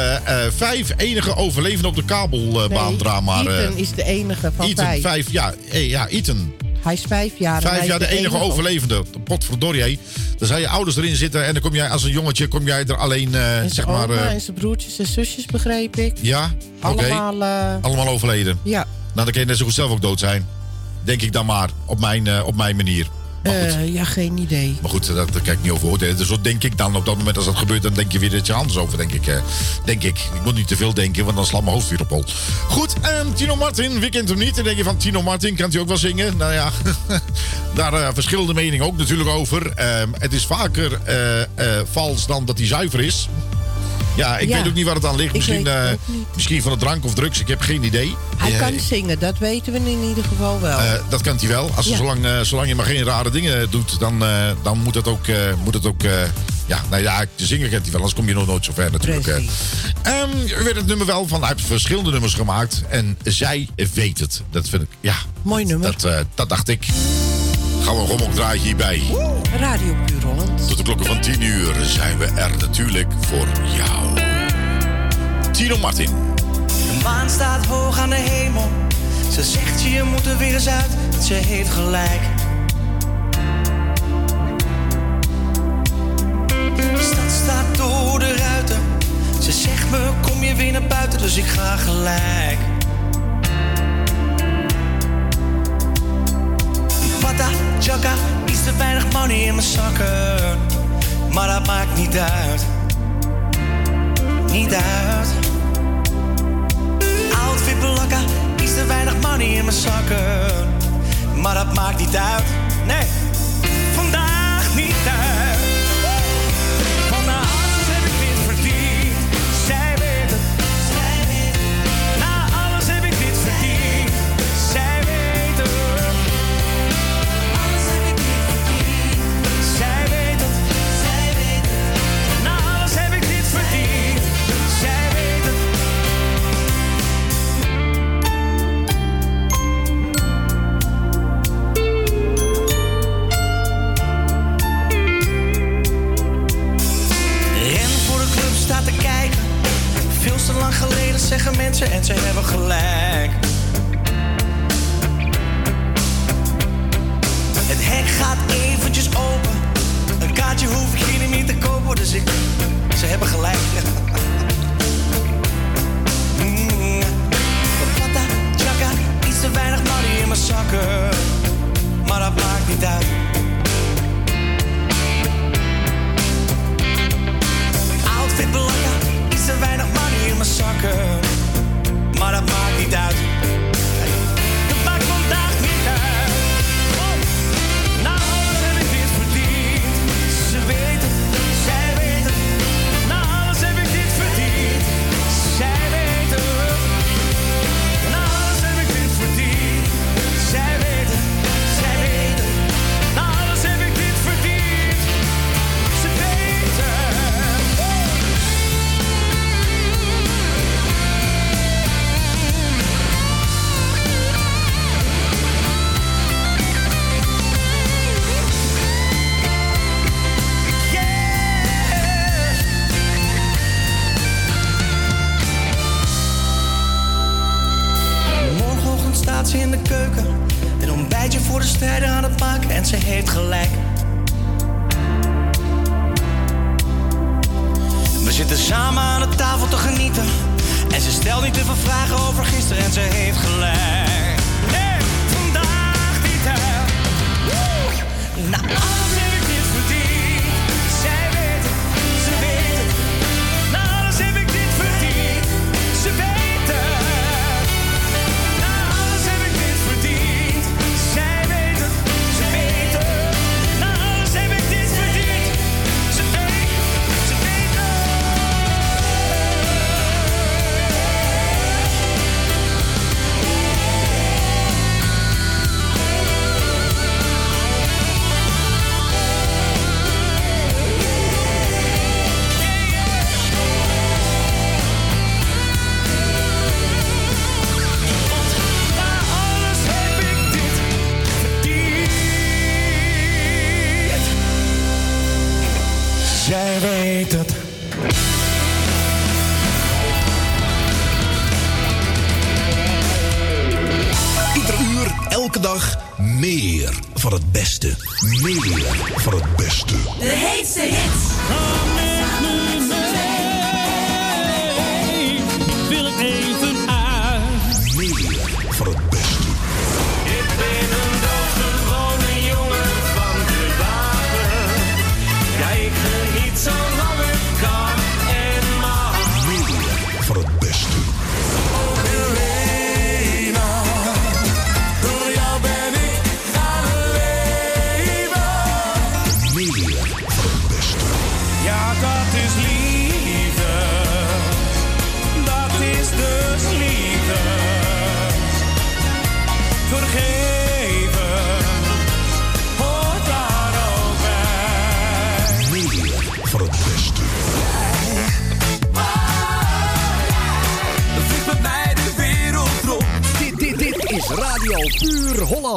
vijf enige overlevenden op de kabelbaandrama. Nee, eh, Ethan is de enige van Ethan, vijf. vijf. Ja, eh, ja, Ethan. Hij is vijf jaar. Vijf jaar de enige overlevende. Potverdorie, hé. Dan zijn je ouders erin zitten en dan kom jij als een jongetje kom jij er alleen, En zeg maar... eh, en zijn broertjes en zusjes, begreep ik. ja. Allemaal, eh, Allemaal overleden. ja. Nou, dan kan je net zo goed zelf ook dood zijn. Denk ik dan maar, op mijn, op mijn manier. Eh, ja, geen idee. maar goed dat, daar kijk ik niet over oordelen. Dus zo denk ik dan. Op dat moment als dat gebeurt, dan denk je weer dat je anders over, denk ik. eh. denk ik. Ik moet niet te veel denken, want dan slaat mijn hoofd weer op hol. Goed, en Tino Martin, wie kent hem niet? Dan denk je van Tino Martin, kan hij ook wel zingen? Nou ja, daar eh, verschillende meningen ook natuurlijk over. Ehm, het is vaker vals dan dat hij zuiver is. Ja, ik Ja. weet ook niet waar het aan ligt. Misschien, eh, misschien van de drank of drugs, ik heb geen idee. Hij Eh, kan zingen, dat weten we in ieder geval wel. eh, dat kan hij wel. Als Ja. zolang, eh, zolang je maar geen rare dingen doet, dan, dan moet het ook. moet het ook ja, nou ja, te zingen kent hij wel, anders kom je nog nooit zo ver natuurlijk. eh. Ehm, u werd het nummer wel van. Hij heeft verschillende nummers gemaakt. En zij weet het. Dat vind ik, ja. Mooi nummer. Dat, dat dacht ik. Gaan we een rommel draaien hierbij. Radio Puur Holland. Tot de klokken van 10 uur zijn we er natuurlijk voor jou. Tino Martin. Een maan staat hoog aan de hemel. Ze zegt je moet er weer eens uit. Ze heeft gelijk. De stad staat door de ruiten. Ze zegt me kom je weer naar buiten, dus ik ga gelijk. Pata, chaka, iets te weinig money in mijn zakken. Maar dat maakt niet uit. Niet uit. Outfit belakka, iets te weinig money in mijn zakken. Maar dat maakt niet uit. Nee, vandaag niet uit. Lang geleden zeggen mensen en ze hebben gelijk. Het hek gaat eventjes open. Een kaartje hoef ik hier niet te kopen, dus ik. Ze hebben gelijk. Mm. Chaka, iets te weinig money in mijn zakken. Maar dat maakt niet uit. Outfit belangrijk, iets te weinig in mijn zakken. Maar dat maakt niet uit.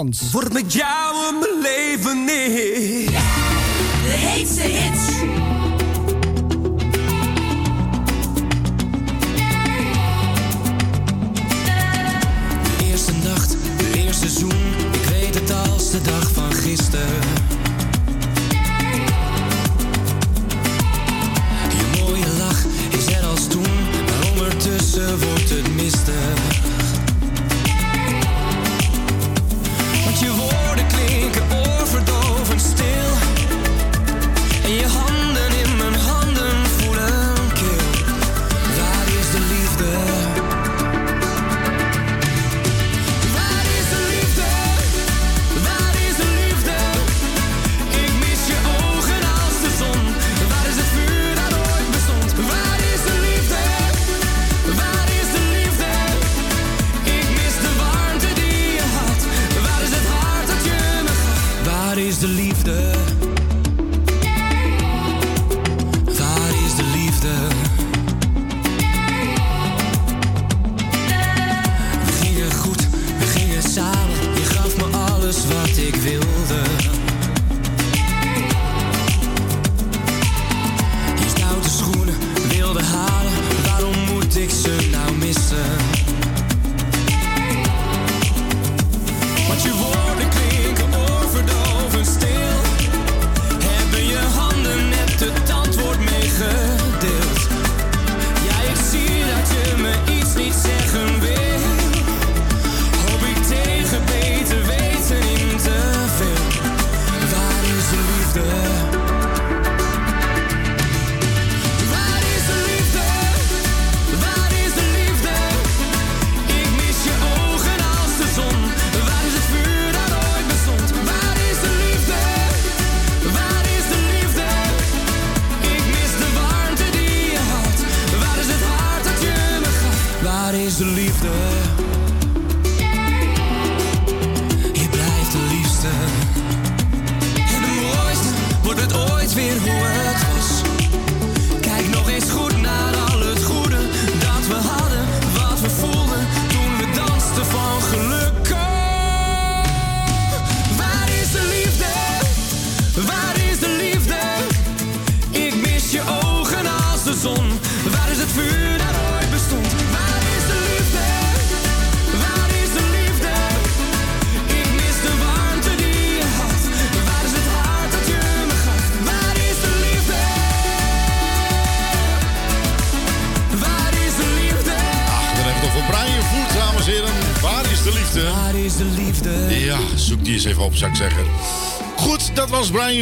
dans. Word met jou.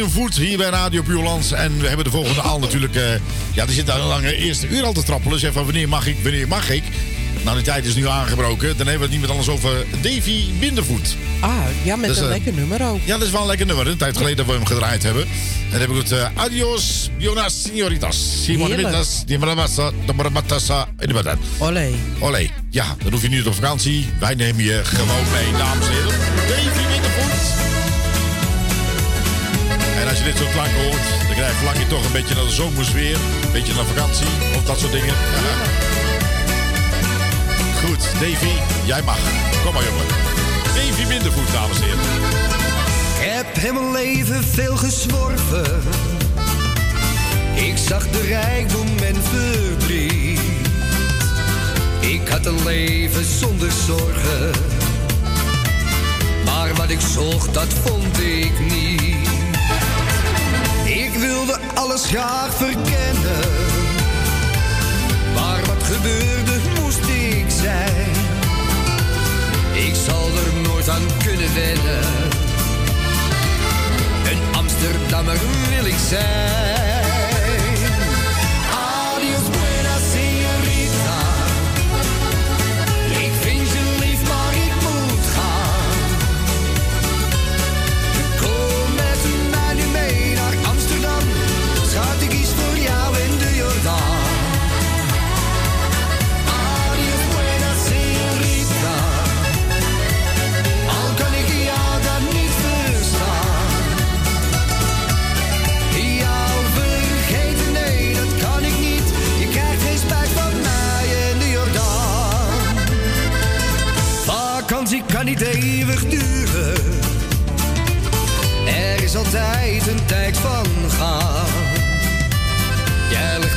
Hier bij Radio Purelands. En we hebben de volgende al natuurlijk... Eh, ja, er zit daar een lange eerste uur al te trappelen. Zeg van wanneer mag ik, wanneer mag ik? Nou, de tijd is nu aangebroken. Dan hebben we het niet met alles over Davy Bindervoet. Ah, ja, met een uh, lekker nummer ook. Ja, dat is wel een lekker nummer. Een tijd geleden dat we hem gedraaid hebben. En dan heb ik het eh, Adios, Jonas, señoritas, Simon Mintas, Di Maramassa, De Maramatassa. Olé. Olé. Ja, dan hoef je niet op vakantie. Wij nemen je gewoon mee, dames en heren. Davy als je dit soort klanken hoort, dan krijg je vlakje toch een beetje naar de zomersfeer. Een beetje naar vakantie of dat soort dingen. Goed, Davy, jij mag. Kom maar, jongen. Davy Mindervoet, dames en heren. Ik heb in mijn leven veel gezworven. Ik zag de rijkdom en verdriet. Ik had een leven zonder zorgen. Maar wat ik zocht, dat vond ik niet alles graag verkennen. Maar wat gebeurde moest ik zijn. Ik zal er nooit aan kunnen wennen. Een Amsterdammer wil ik zijn.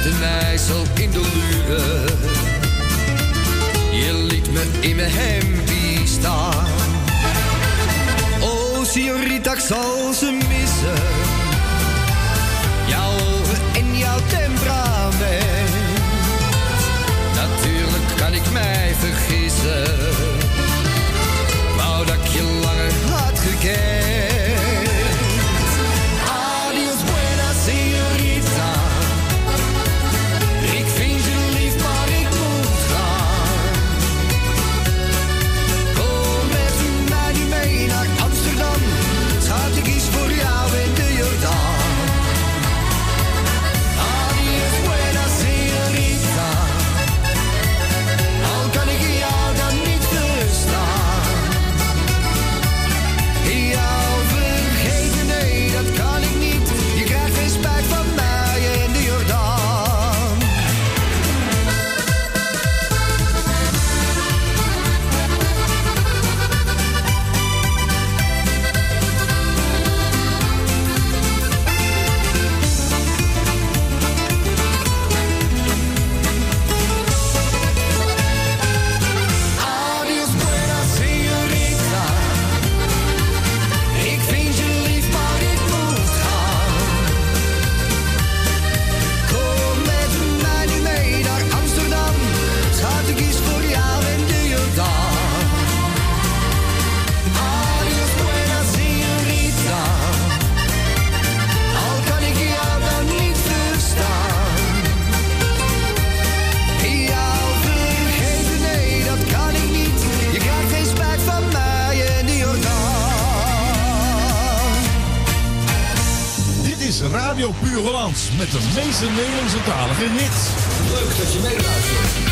de meisel in de luren. Je liet me in mijn hempie staan. Oh, Siorita, zal ze missen. Jouw ogen en jouw temperament. Natuurlijk kan ik mij vergissen. Wou dat je langer had gekend. met de meeste Nederlandse talige hits. Leuk dat je meeluistert.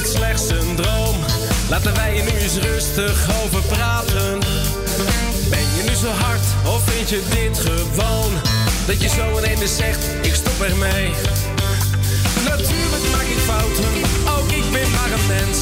dit slechts een droom? Laten wij er nu eens rustig over praten. Ben je nu zo hard of vind je dit gewoon? Dat je zo ineens zegt, ik stop ermee. Natuurlijk maak ik fouten, ook ik ben maar een mens.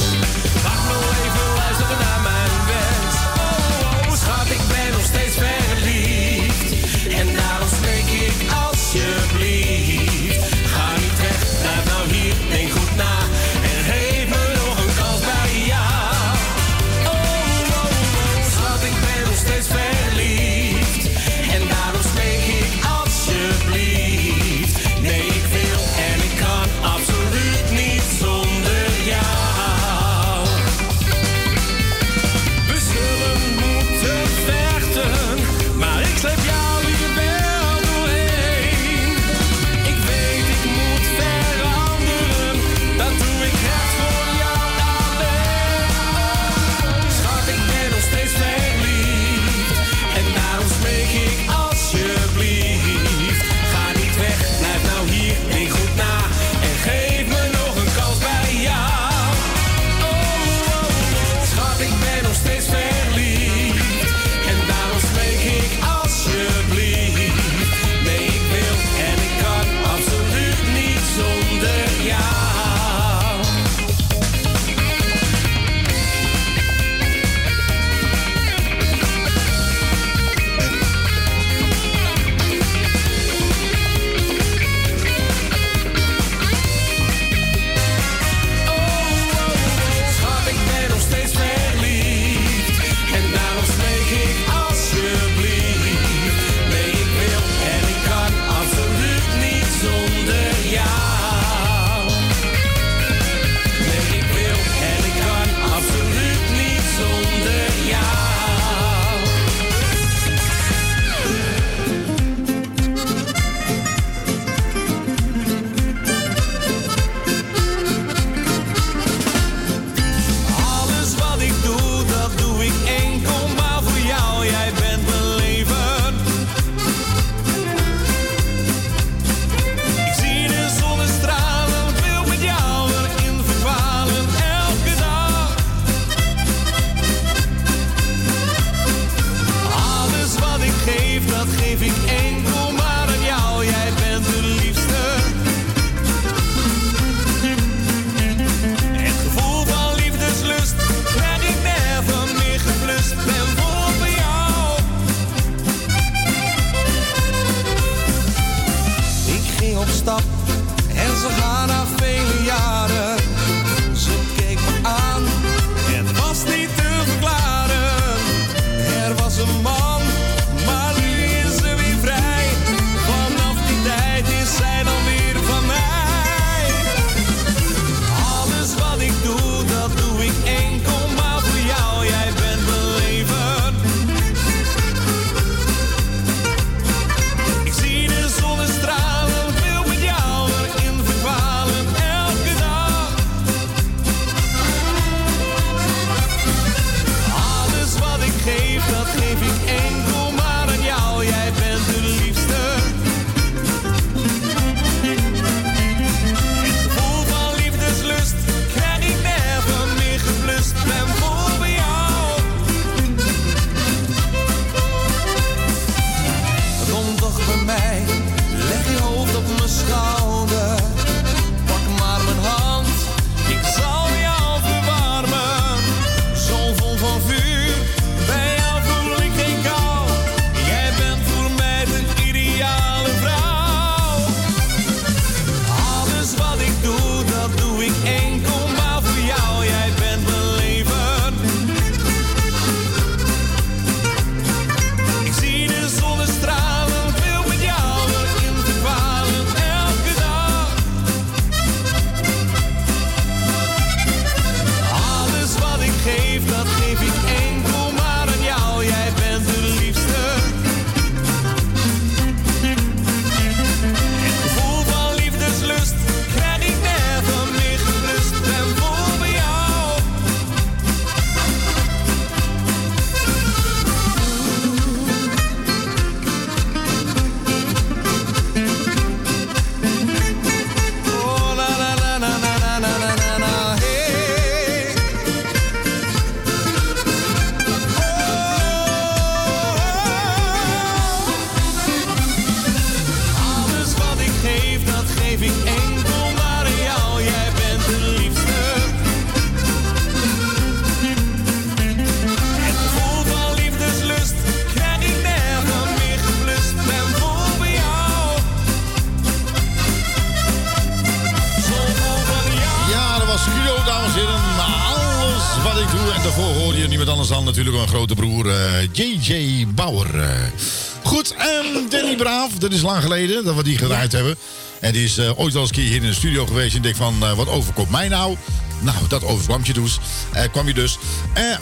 Dat is lang geleden dat we die gedraaid hebben. En die is eh, ooit wel eens een keer hier in de studio geweest. En ik denk van, eh, wat overkomt mij nou? Nou, dat overkwam je dus. Eh, kwam je dus.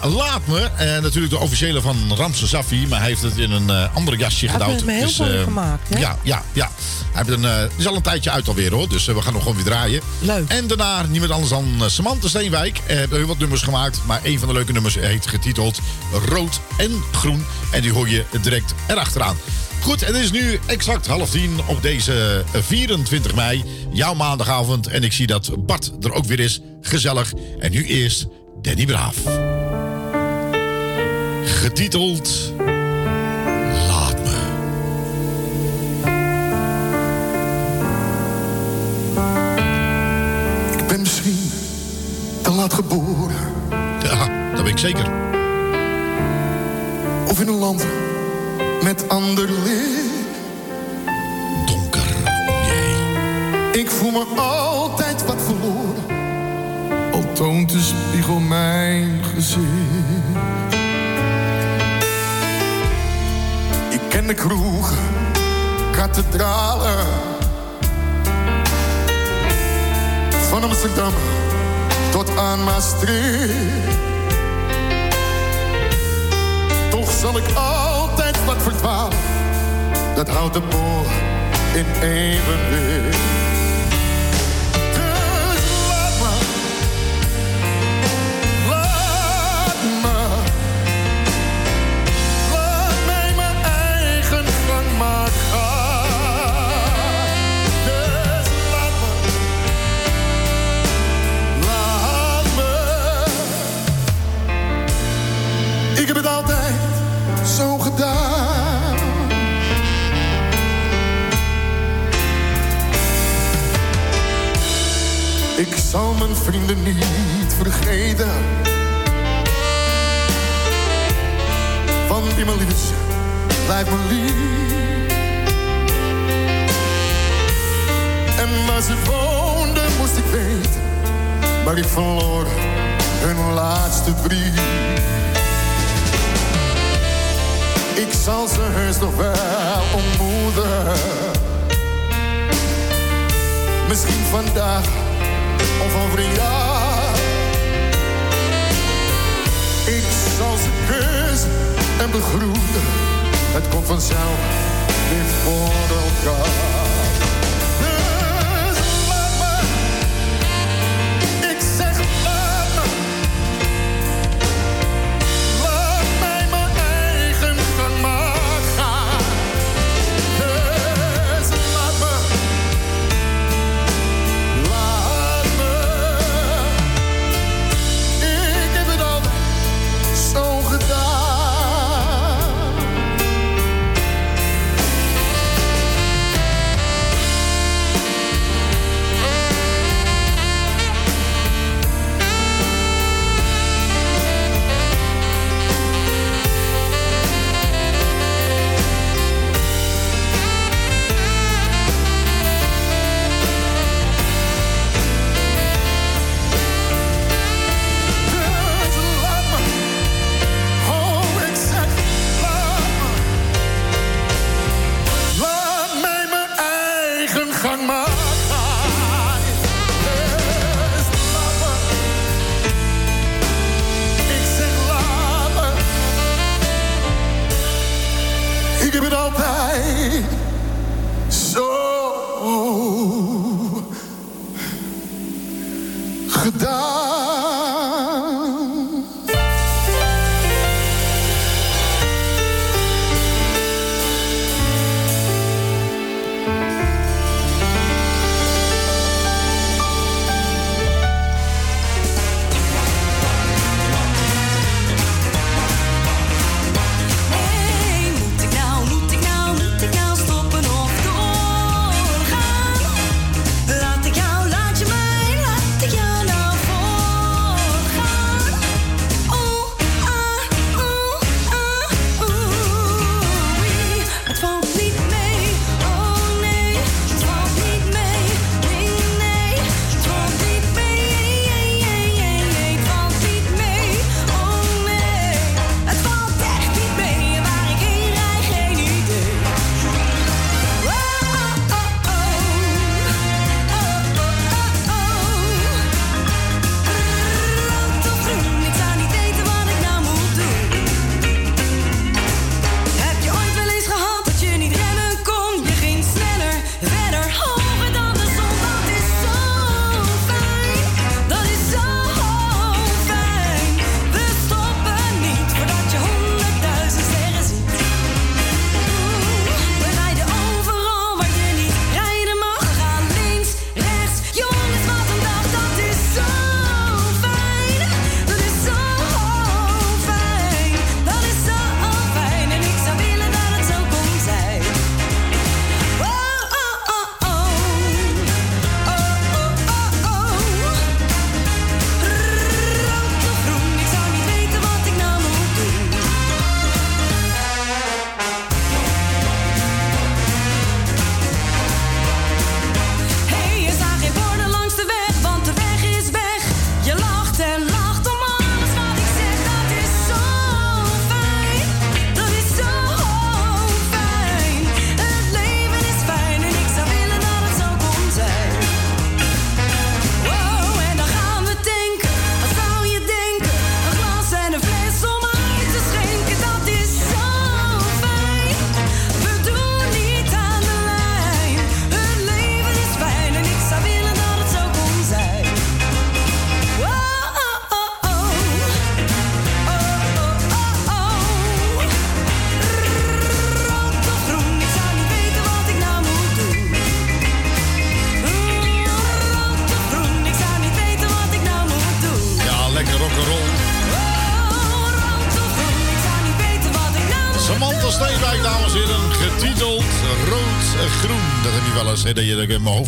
Laat me, natuurlijk de officiële van Ramse Safi, maar hij heeft het in een eh ander jasje Hij heeft het me heel Dus, gemaakt, hè? Ja, ja, ja. Hij heeft een, is al een tijdje uit alweer hoor, dus we gaan nog gewoon weer draaien. Leuk. En daarna niemand anders dan uh, Samantha Steenwijk. Eh, hebben heel wat nummers gemaakt, maar een van de leuke nummers heet getiteld Rood en Groen. En die hoor je direct erachteraan. Goed, en het is nu exact half tien op deze eh, 24 mei, jouw maandagavond. En ik zie dat Bart er ook weer is. Gezellig. En nu eerst Danny Braaf. Getiteld Laat me. Ik ben misschien te laat geboren. Ja, dat ben ik zeker. Tot aan Maastricht. Toch zal ik altijd wat verdwalen. Dat houdt de boor in evenwicht. Vrienden niet vergeten. Want die me lief is, blijft me lief. En waar ze woonden moest ik weten. Maar ik verloor hun laatste brief. Ik zal ze heus nog wel ontmoeten. Misschien vandaag of over een jaar. Ik zal ze kussen en begroeten. Het komt vanzelf weer voor elkaar.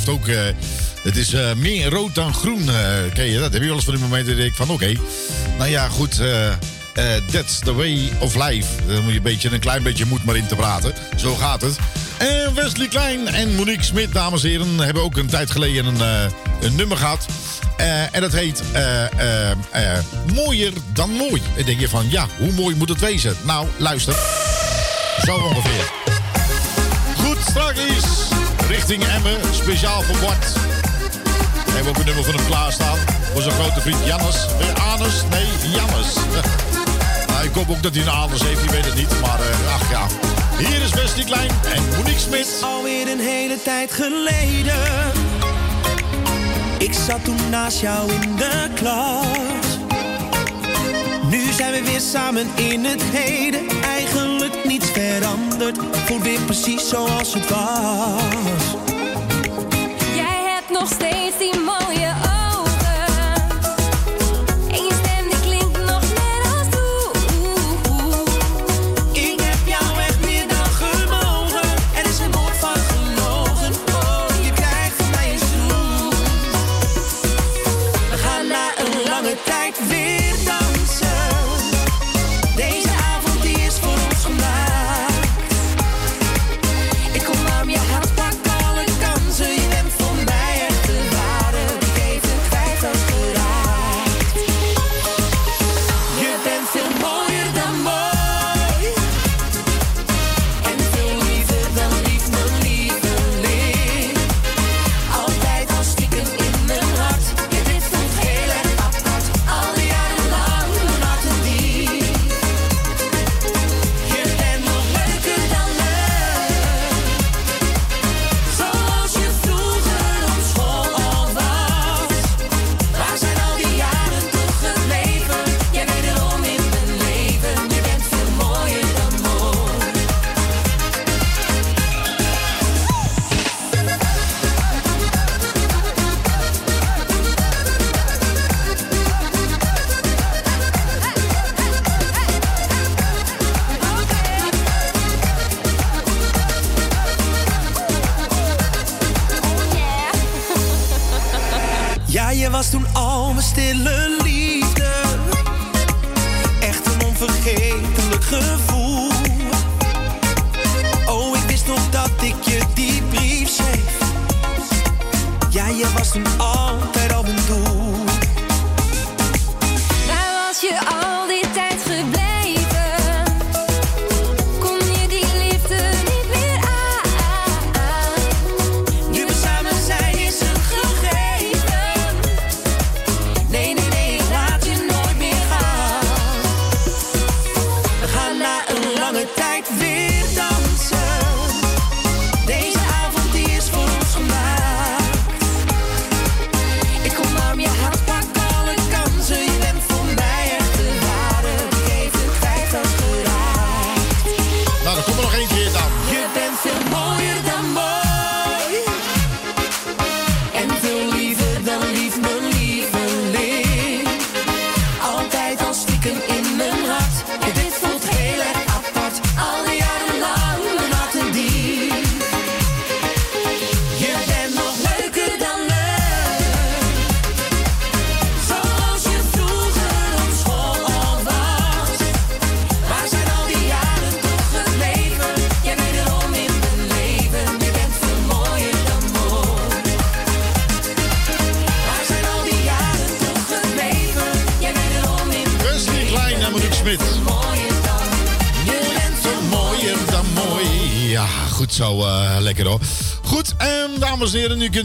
Ook... eh, het is eh, meer rood dan groen, eh je dat? Heb je wel eens van die momenten dat ik van, oké, nou ja, goed... that's the way of life. Dan moet je een, beetje, een klein beetje moed maar in te praten. Zo gaat het. En Wesley Klein en Monique Smit, dames en heren, hebben ook een tijd geleden een, een nummer gehad. Eh, en dat heet Mooier dan mooi. En denk je van, ja, hoe mooi moet het wezen? Nou, luister. Zo ongeveer. Goed, straks richting Emmen, speciaal voor Bart. We hebben ook een nummer van hem klaarstaan. Voor zijn grote vriend Jannes. Weer Anus? Nee, Jannes. nou, ik hoop ook dat hij een anus heeft, je weet het niet. Maar eh, ach ja. Hier is Wesley Klein en Monique Smit. Alweer een hele tijd geleden. Ik zat toen naast jou in de klas. Nu zijn we weer samen in het heden. Veranderd. Voelt weer precies zoals het was. Jij hebt nog steeds die mooie ogen.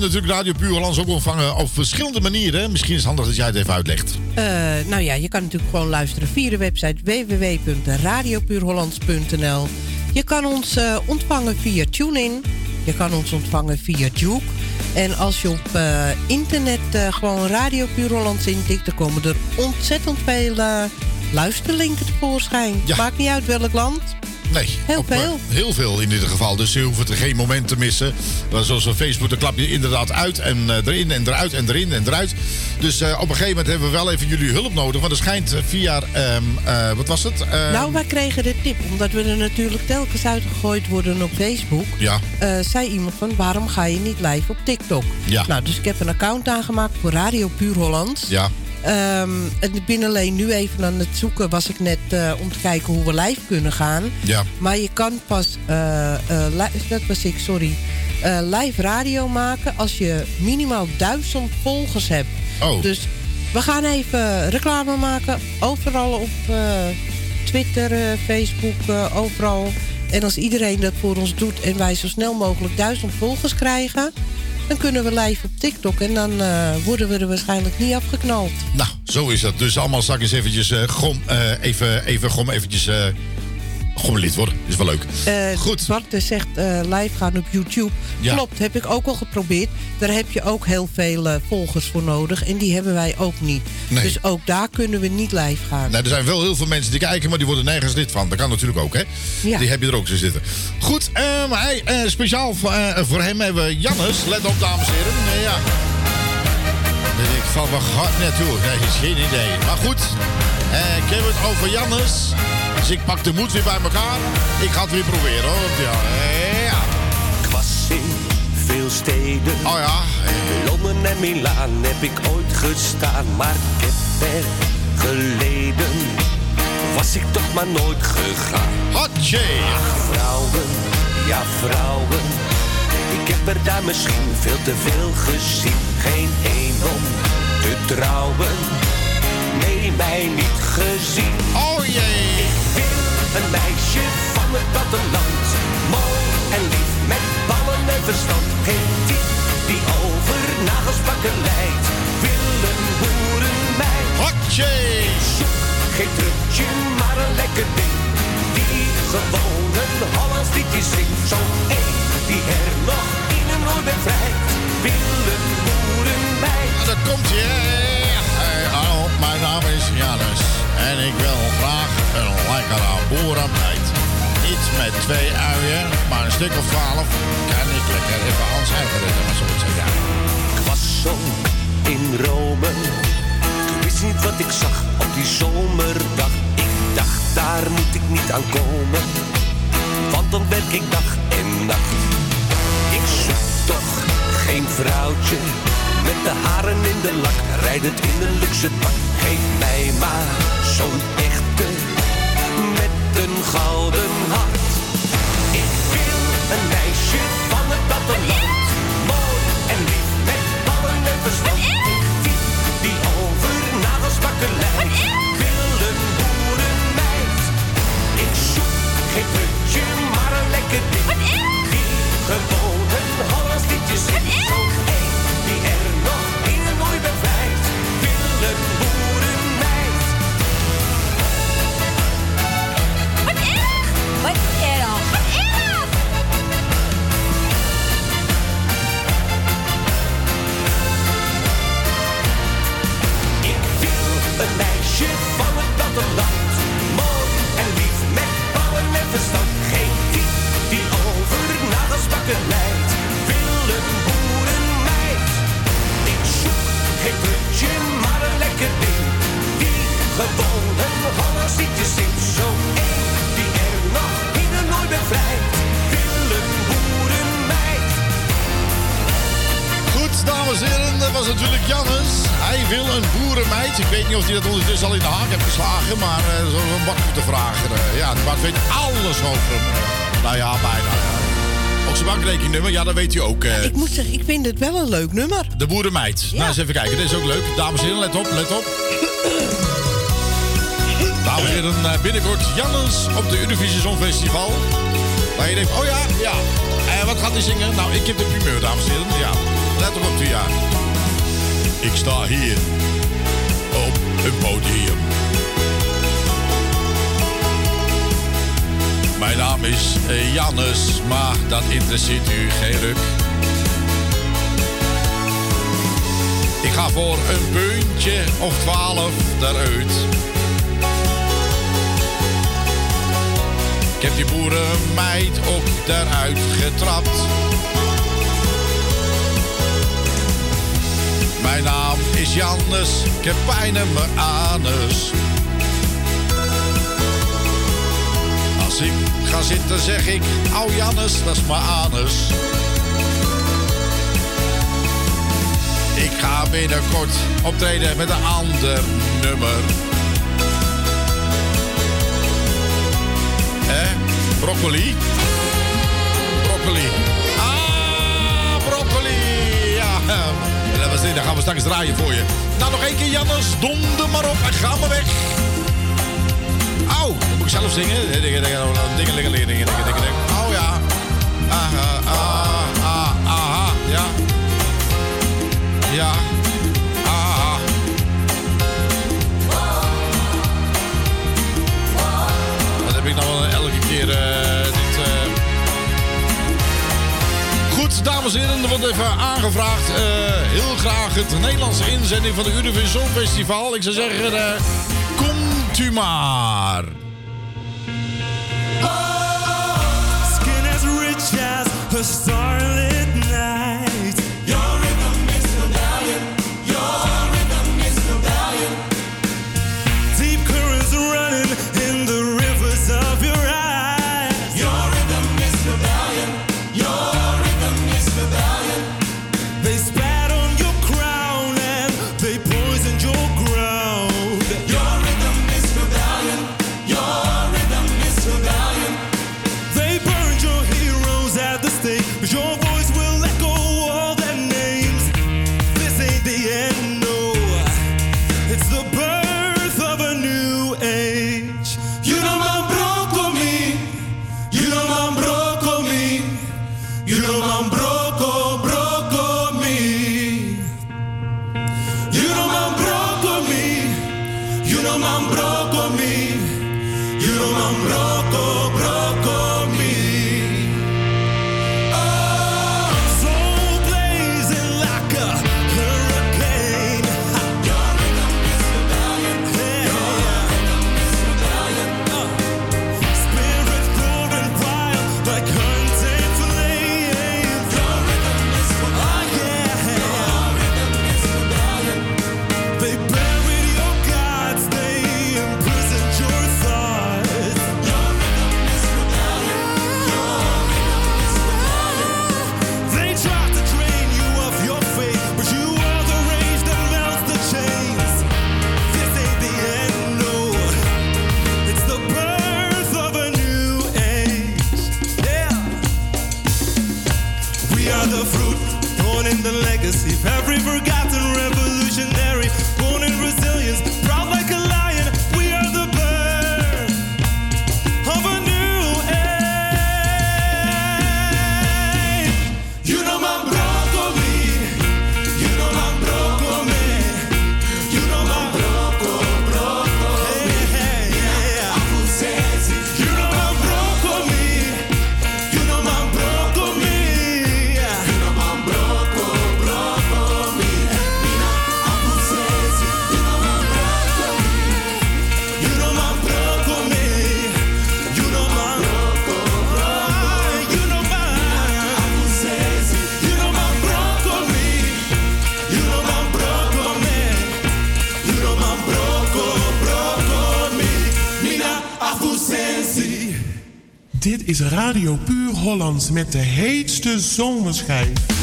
Natuurlijk Radio Puur Hollands ook ontvangen op verschillende manieren. Misschien is het handig dat jij het even uitlegt. Eh, nou ja, je kan natuurlijk gewoon luisteren via de website www.radiopuurhollands.nl. Je kan ons eh, ontvangen via TuneIn. Je kan ons ontvangen via Juke. En als je op eh, internet gewoon Radio Puur Hollands intikt... dan komen er ontzettend veel luisterlinken tevoorschijn. Maakt niet uit welk land. Nee. Heel op, eh, veel. heel veel in ieder geval. Dus je hoeft er geen moment te missen. Zoals op Facebook, dan klap je inderdaad uit en eh, erin en eruit en erin en eruit. Dus eh, op een gegeven moment hebben we wel even jullie hulp nodig. Want er schijnt via, ehm, eh, wat was het? Ehm, Nou, wij kregen de tip, omdat we er natuurlijk telkens uitgegooid worden op Facebook. Ja. zei iemand van, waarom ga je niet live op TikTok? Ja. Nou, dus ik heb een account aangemaakt voor Radio Puur Holland. Ja. En ik ben alleen nu even aan het zoeken, was ik net eh, om te kijken hoe we live kunnen gaan. Ja. Maar je kan pas, eh, eh, dat was ik, sorry, live radio maken als je minimaal duizend volgers hebt. Oh. Dus we gaan even reclame maken, overal op Twitter, Facebook, overal. En als iedereen dat voor ons doet en wij zo snel mogelijk duizend volgers krijgen... dan kunnen we live op TikTok en dan eh, worden we er waarschijnlijk niet afgeknald. Nou, zo is dat. Dus allemaal straks eventjes eh gom, eh, even, even gom eventjes gom lid worden. Is wel leuk. Eh, Goed. Bart zegt eh, live gaan op YouTube. Ja. Klopt, heb ik ook al geprobeerd. Daar heb je ook heel veel eh, volgers voor nodig. En die hebben wij ook niet. Nee. Dus ook daar kunnen we niet live gaan. Nou, er zijn wel heel veel mensen die kijken, maar die worden nergens lid van. Dat kan natuurlijk ook, hè? Ja. Die heb je er ook zo zitten. Goed, hij, speciaal voor, voor hem hebben we Jannes. Let op, dames en heren. Nee, ja. Ik van waar gaat naartoe? Nee, is geen idee. Maar goed, ik heb het over Jannes. Dus ik pak de moed weer bij elkaar. Ik ga het weer proberen, hoor. Ja. eh, ja. Ik was in veel steden. Oh ja. Londen en Milaan heb ik ooit gestaan. Maar ik heb er geleden. Was ik toch maar nooit gegaan. Hotje! Ach, vrouwen, ja vrouwen. Ik heb er daar misschien veel te veel gezien. Geen een om te trouwen. Nee, mij niet gezien. Oh jee! Wil een meisje van het platteland. Mooi en lief met ballen en verstand. Geen type die over nagelsbakken leidt. Wil een boerenmeid. Hotje! Zoek geen trutje, maar een lekker ding. Die gewoon een Hollands liedje zingt. Zo één die er nog in een oor bevrijdt. Wil een boerenmeid. Nou, daar komt je. Hey, hallo, mijn naam is Janus. En ik wil graag een lekkere boerenmeid. Niet met twee uien, maar een stuk of twaalf. Kan ik lekker even Hans eigen redden, maar zo zeggen. Ik was zo in Rome. Ik wist niet wat ik zag op die zomerdag. Ik dacht, daar moet ik niet aan komen. Want dan werk ik dag en nacht. Ik zoek toch geen vrouwtje. Met de haren in de lak, rijdend in een luxe pak. Geef mij maar zo'n echte. Met een gouden hart. Ik wil een meisje van het platteland. Mooi en lief met ballen en verstand. Die, die over nagelsbakken lijkt. Wil een boerenmeid. Ik zoek geen putje, maar een lekker ding. Die gewoon een Hollands liedje zingt. Wil een boerenmeid. Ik zoek geen putje, maar een lekker ding. Die een Hollands liedje zingt. Zo één die er nog in een nooit. Wil een boerenmeid. Goed, dames en heren, dat was natuurlijk Jannes. Hij wil een boerenmeid. Ik weet niet of hij dat ondertussen al in de haak heeft geslagen, maar eh zo een Bart moeten vragen. Eh, ja, Bart weet alles over hem. Eh, nou ja, bijna. Zijn bankrekeningnummer, ja, dat weet hij ook. eh. Ik moet zeggen, ik vind het wel een leuk nummer. De boerenmeid. Nou, eens even kijken. Dit is ook leuk. Dames en heren, let op, let op. Dames en heren, eh, binnenkort Jannes op de Eurovisie Songfestival. Waar je denkt, oh ja, ja. En wat gaat hij zingen? Nou, ik heb de primeur, dames en heren. Ja, let op op u, ja. Ik sta hier op een podium. Mijn naam is eh, Jannes, maar dat interesseert u geen ruk. Ik ga voor een puntje of twaalf daaruit. Ik heb die boerenmeid ook daaruit getrapt. Mijn naam is Jannes, ik heb pijn in mijn anus. Ik ga zitten zeg ik, au Jannes, dat is maar anus. Ik ga binnenkort optreden met een ander nummer. Hè? Broccoli? Broccoli. Ah, broccoli! Ja, dat gaan we straks draaien voor je. Nou, nog één keer Jannes, donder maar op en ga maar weg ik zelf zingen? Oh ja. Aha, aha, aha, ja. Ja. Aha. Dat heb ik nou wel elke keer. Eh, dit. Eh. Goed, dames en heren, wordt even aangevraagd. Eh, heel graag het Nederlandse inzending van de Universal Festival. Ik zou zeggen, komt u maar. crystal Radio Puur Hollands met de heetste zomerschijf.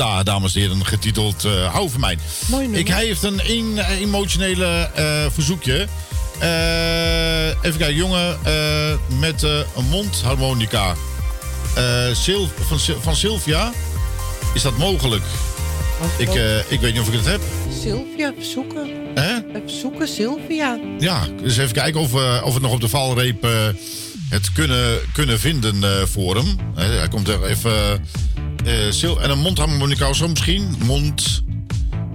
Belinda, dames en heren, getiteld eh Hou van mij. Ik, hij heeft een, een eh, emotionele eh, verzoekje. Even kijken, jongen met een mondharmonica. Sil van, van Sylvia. Is dat mogelijk? Ik, ik weet niet of ik het heb. Sylvia, zoeken. Hè? Zoeken, Sylvia. Ja, dus even kijken of, we of we nog op de valreep het kunnen, kunnen vinden voor hem. Hij komt er even... eh, Sil- en een mondharmonica of zo misschien. Mond...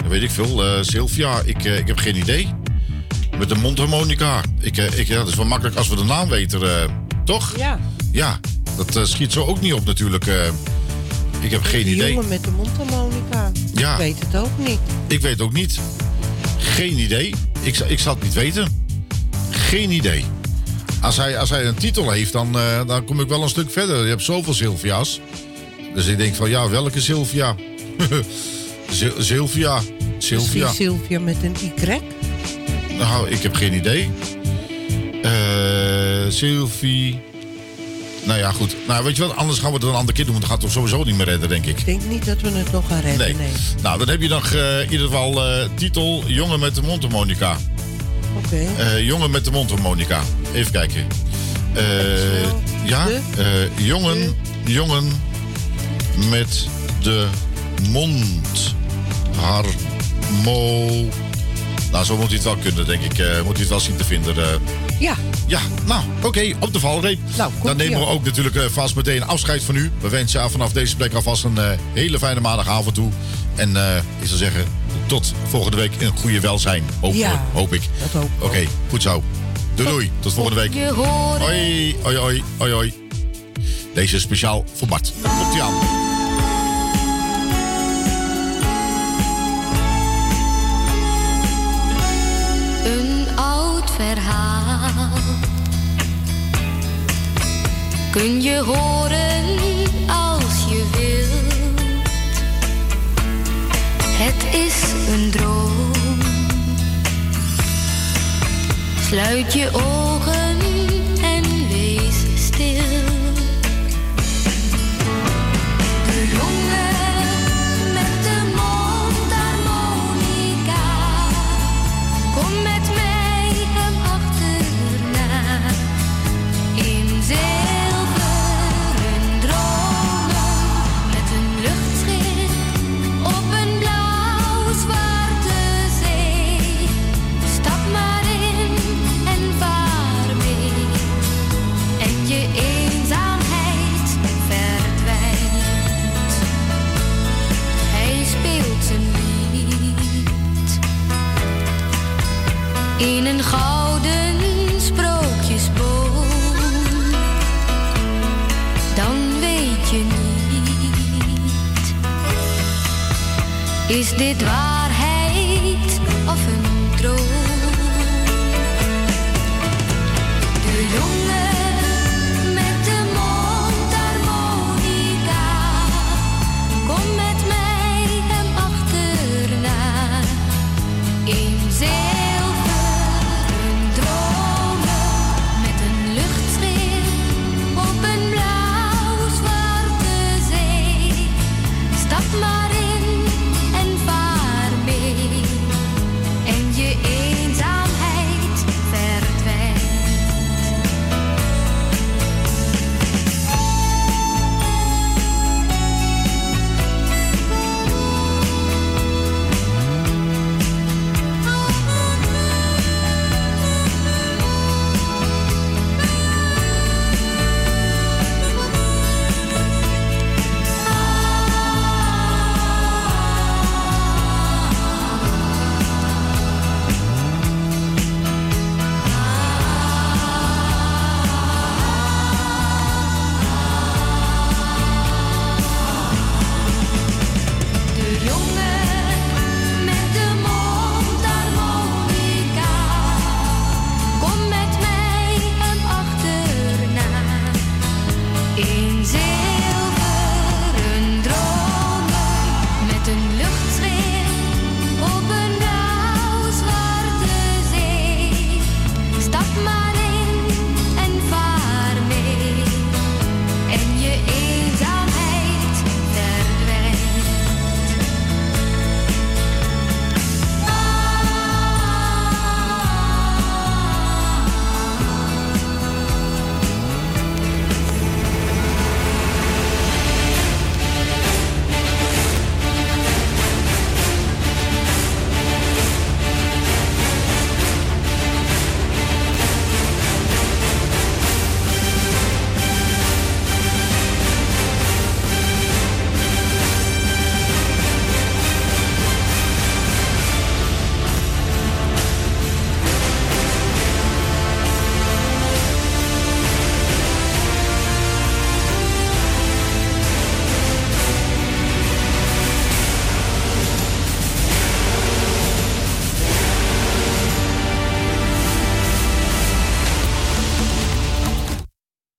Weet ik veel. eh, Sylvia, ik, eh, ik heb geen idee. Met een mondharmonica. Ik, ik, ja, dat is wel makkelijk als we de naam weten, toch? Ja. Ja, dat schiet zo ook niet op natuurlijk. ik heb geen idee. jongen met de mondharmonica. Ja. Ik weet het ook niet. Ik weet ook niet. Geen idee. Ik, ik zal het niet weten. Geen idee. Als hij, als hij een titel heeft, dan, dan kom ik wel een stuk verder. Je hebt zoveel Sylvia's. Dus ik denk van, ja, welke Sylvia? Sylvia. Sylvia. Misschien Sylvia met een Y. Nou, ik heb geen idee. Eh Sylvie. Nou ja, goed. Nou, weet je wat? Anders gaan we het een andere keer doen. Want dan gaat toch sowieso niet meer redden, denk ik. Ik denk niet dat we het nog gaan redden. Nee. Nee. Nou, dan heb je nog eh, in ieder geval eh, titel Jongen met de mondharmonica. Oké. Eh, jongen met de mondharmonica. Even kijken. Eh, ja, jongen, jongen met de mondharmo. Nou, zo moet hij het wel kunnen, denk ik. Eh, moet hij het wel zien te vinden. eh. Ja. Ja, nou, oké, op de valreep. Dan nemen we ook natuurlijk eh, vast meteen afscheid van u. We wensen jou vanaf deze plek alvast een hele fijne maandagavond toe. En ik zou zeggen, tot volgende week in goede welzijn. Hoop, Ja, hoop ik. dat hoop ik Oké, goed zo. Doei doei, tot volgende week. Hoi, hoi, hoi, hoi, hoi. Deze is speciaal voor Bart. Komt ie aan. Kun je horen als je wilt. Het is een droom. Sluit je ogen is dit waarheid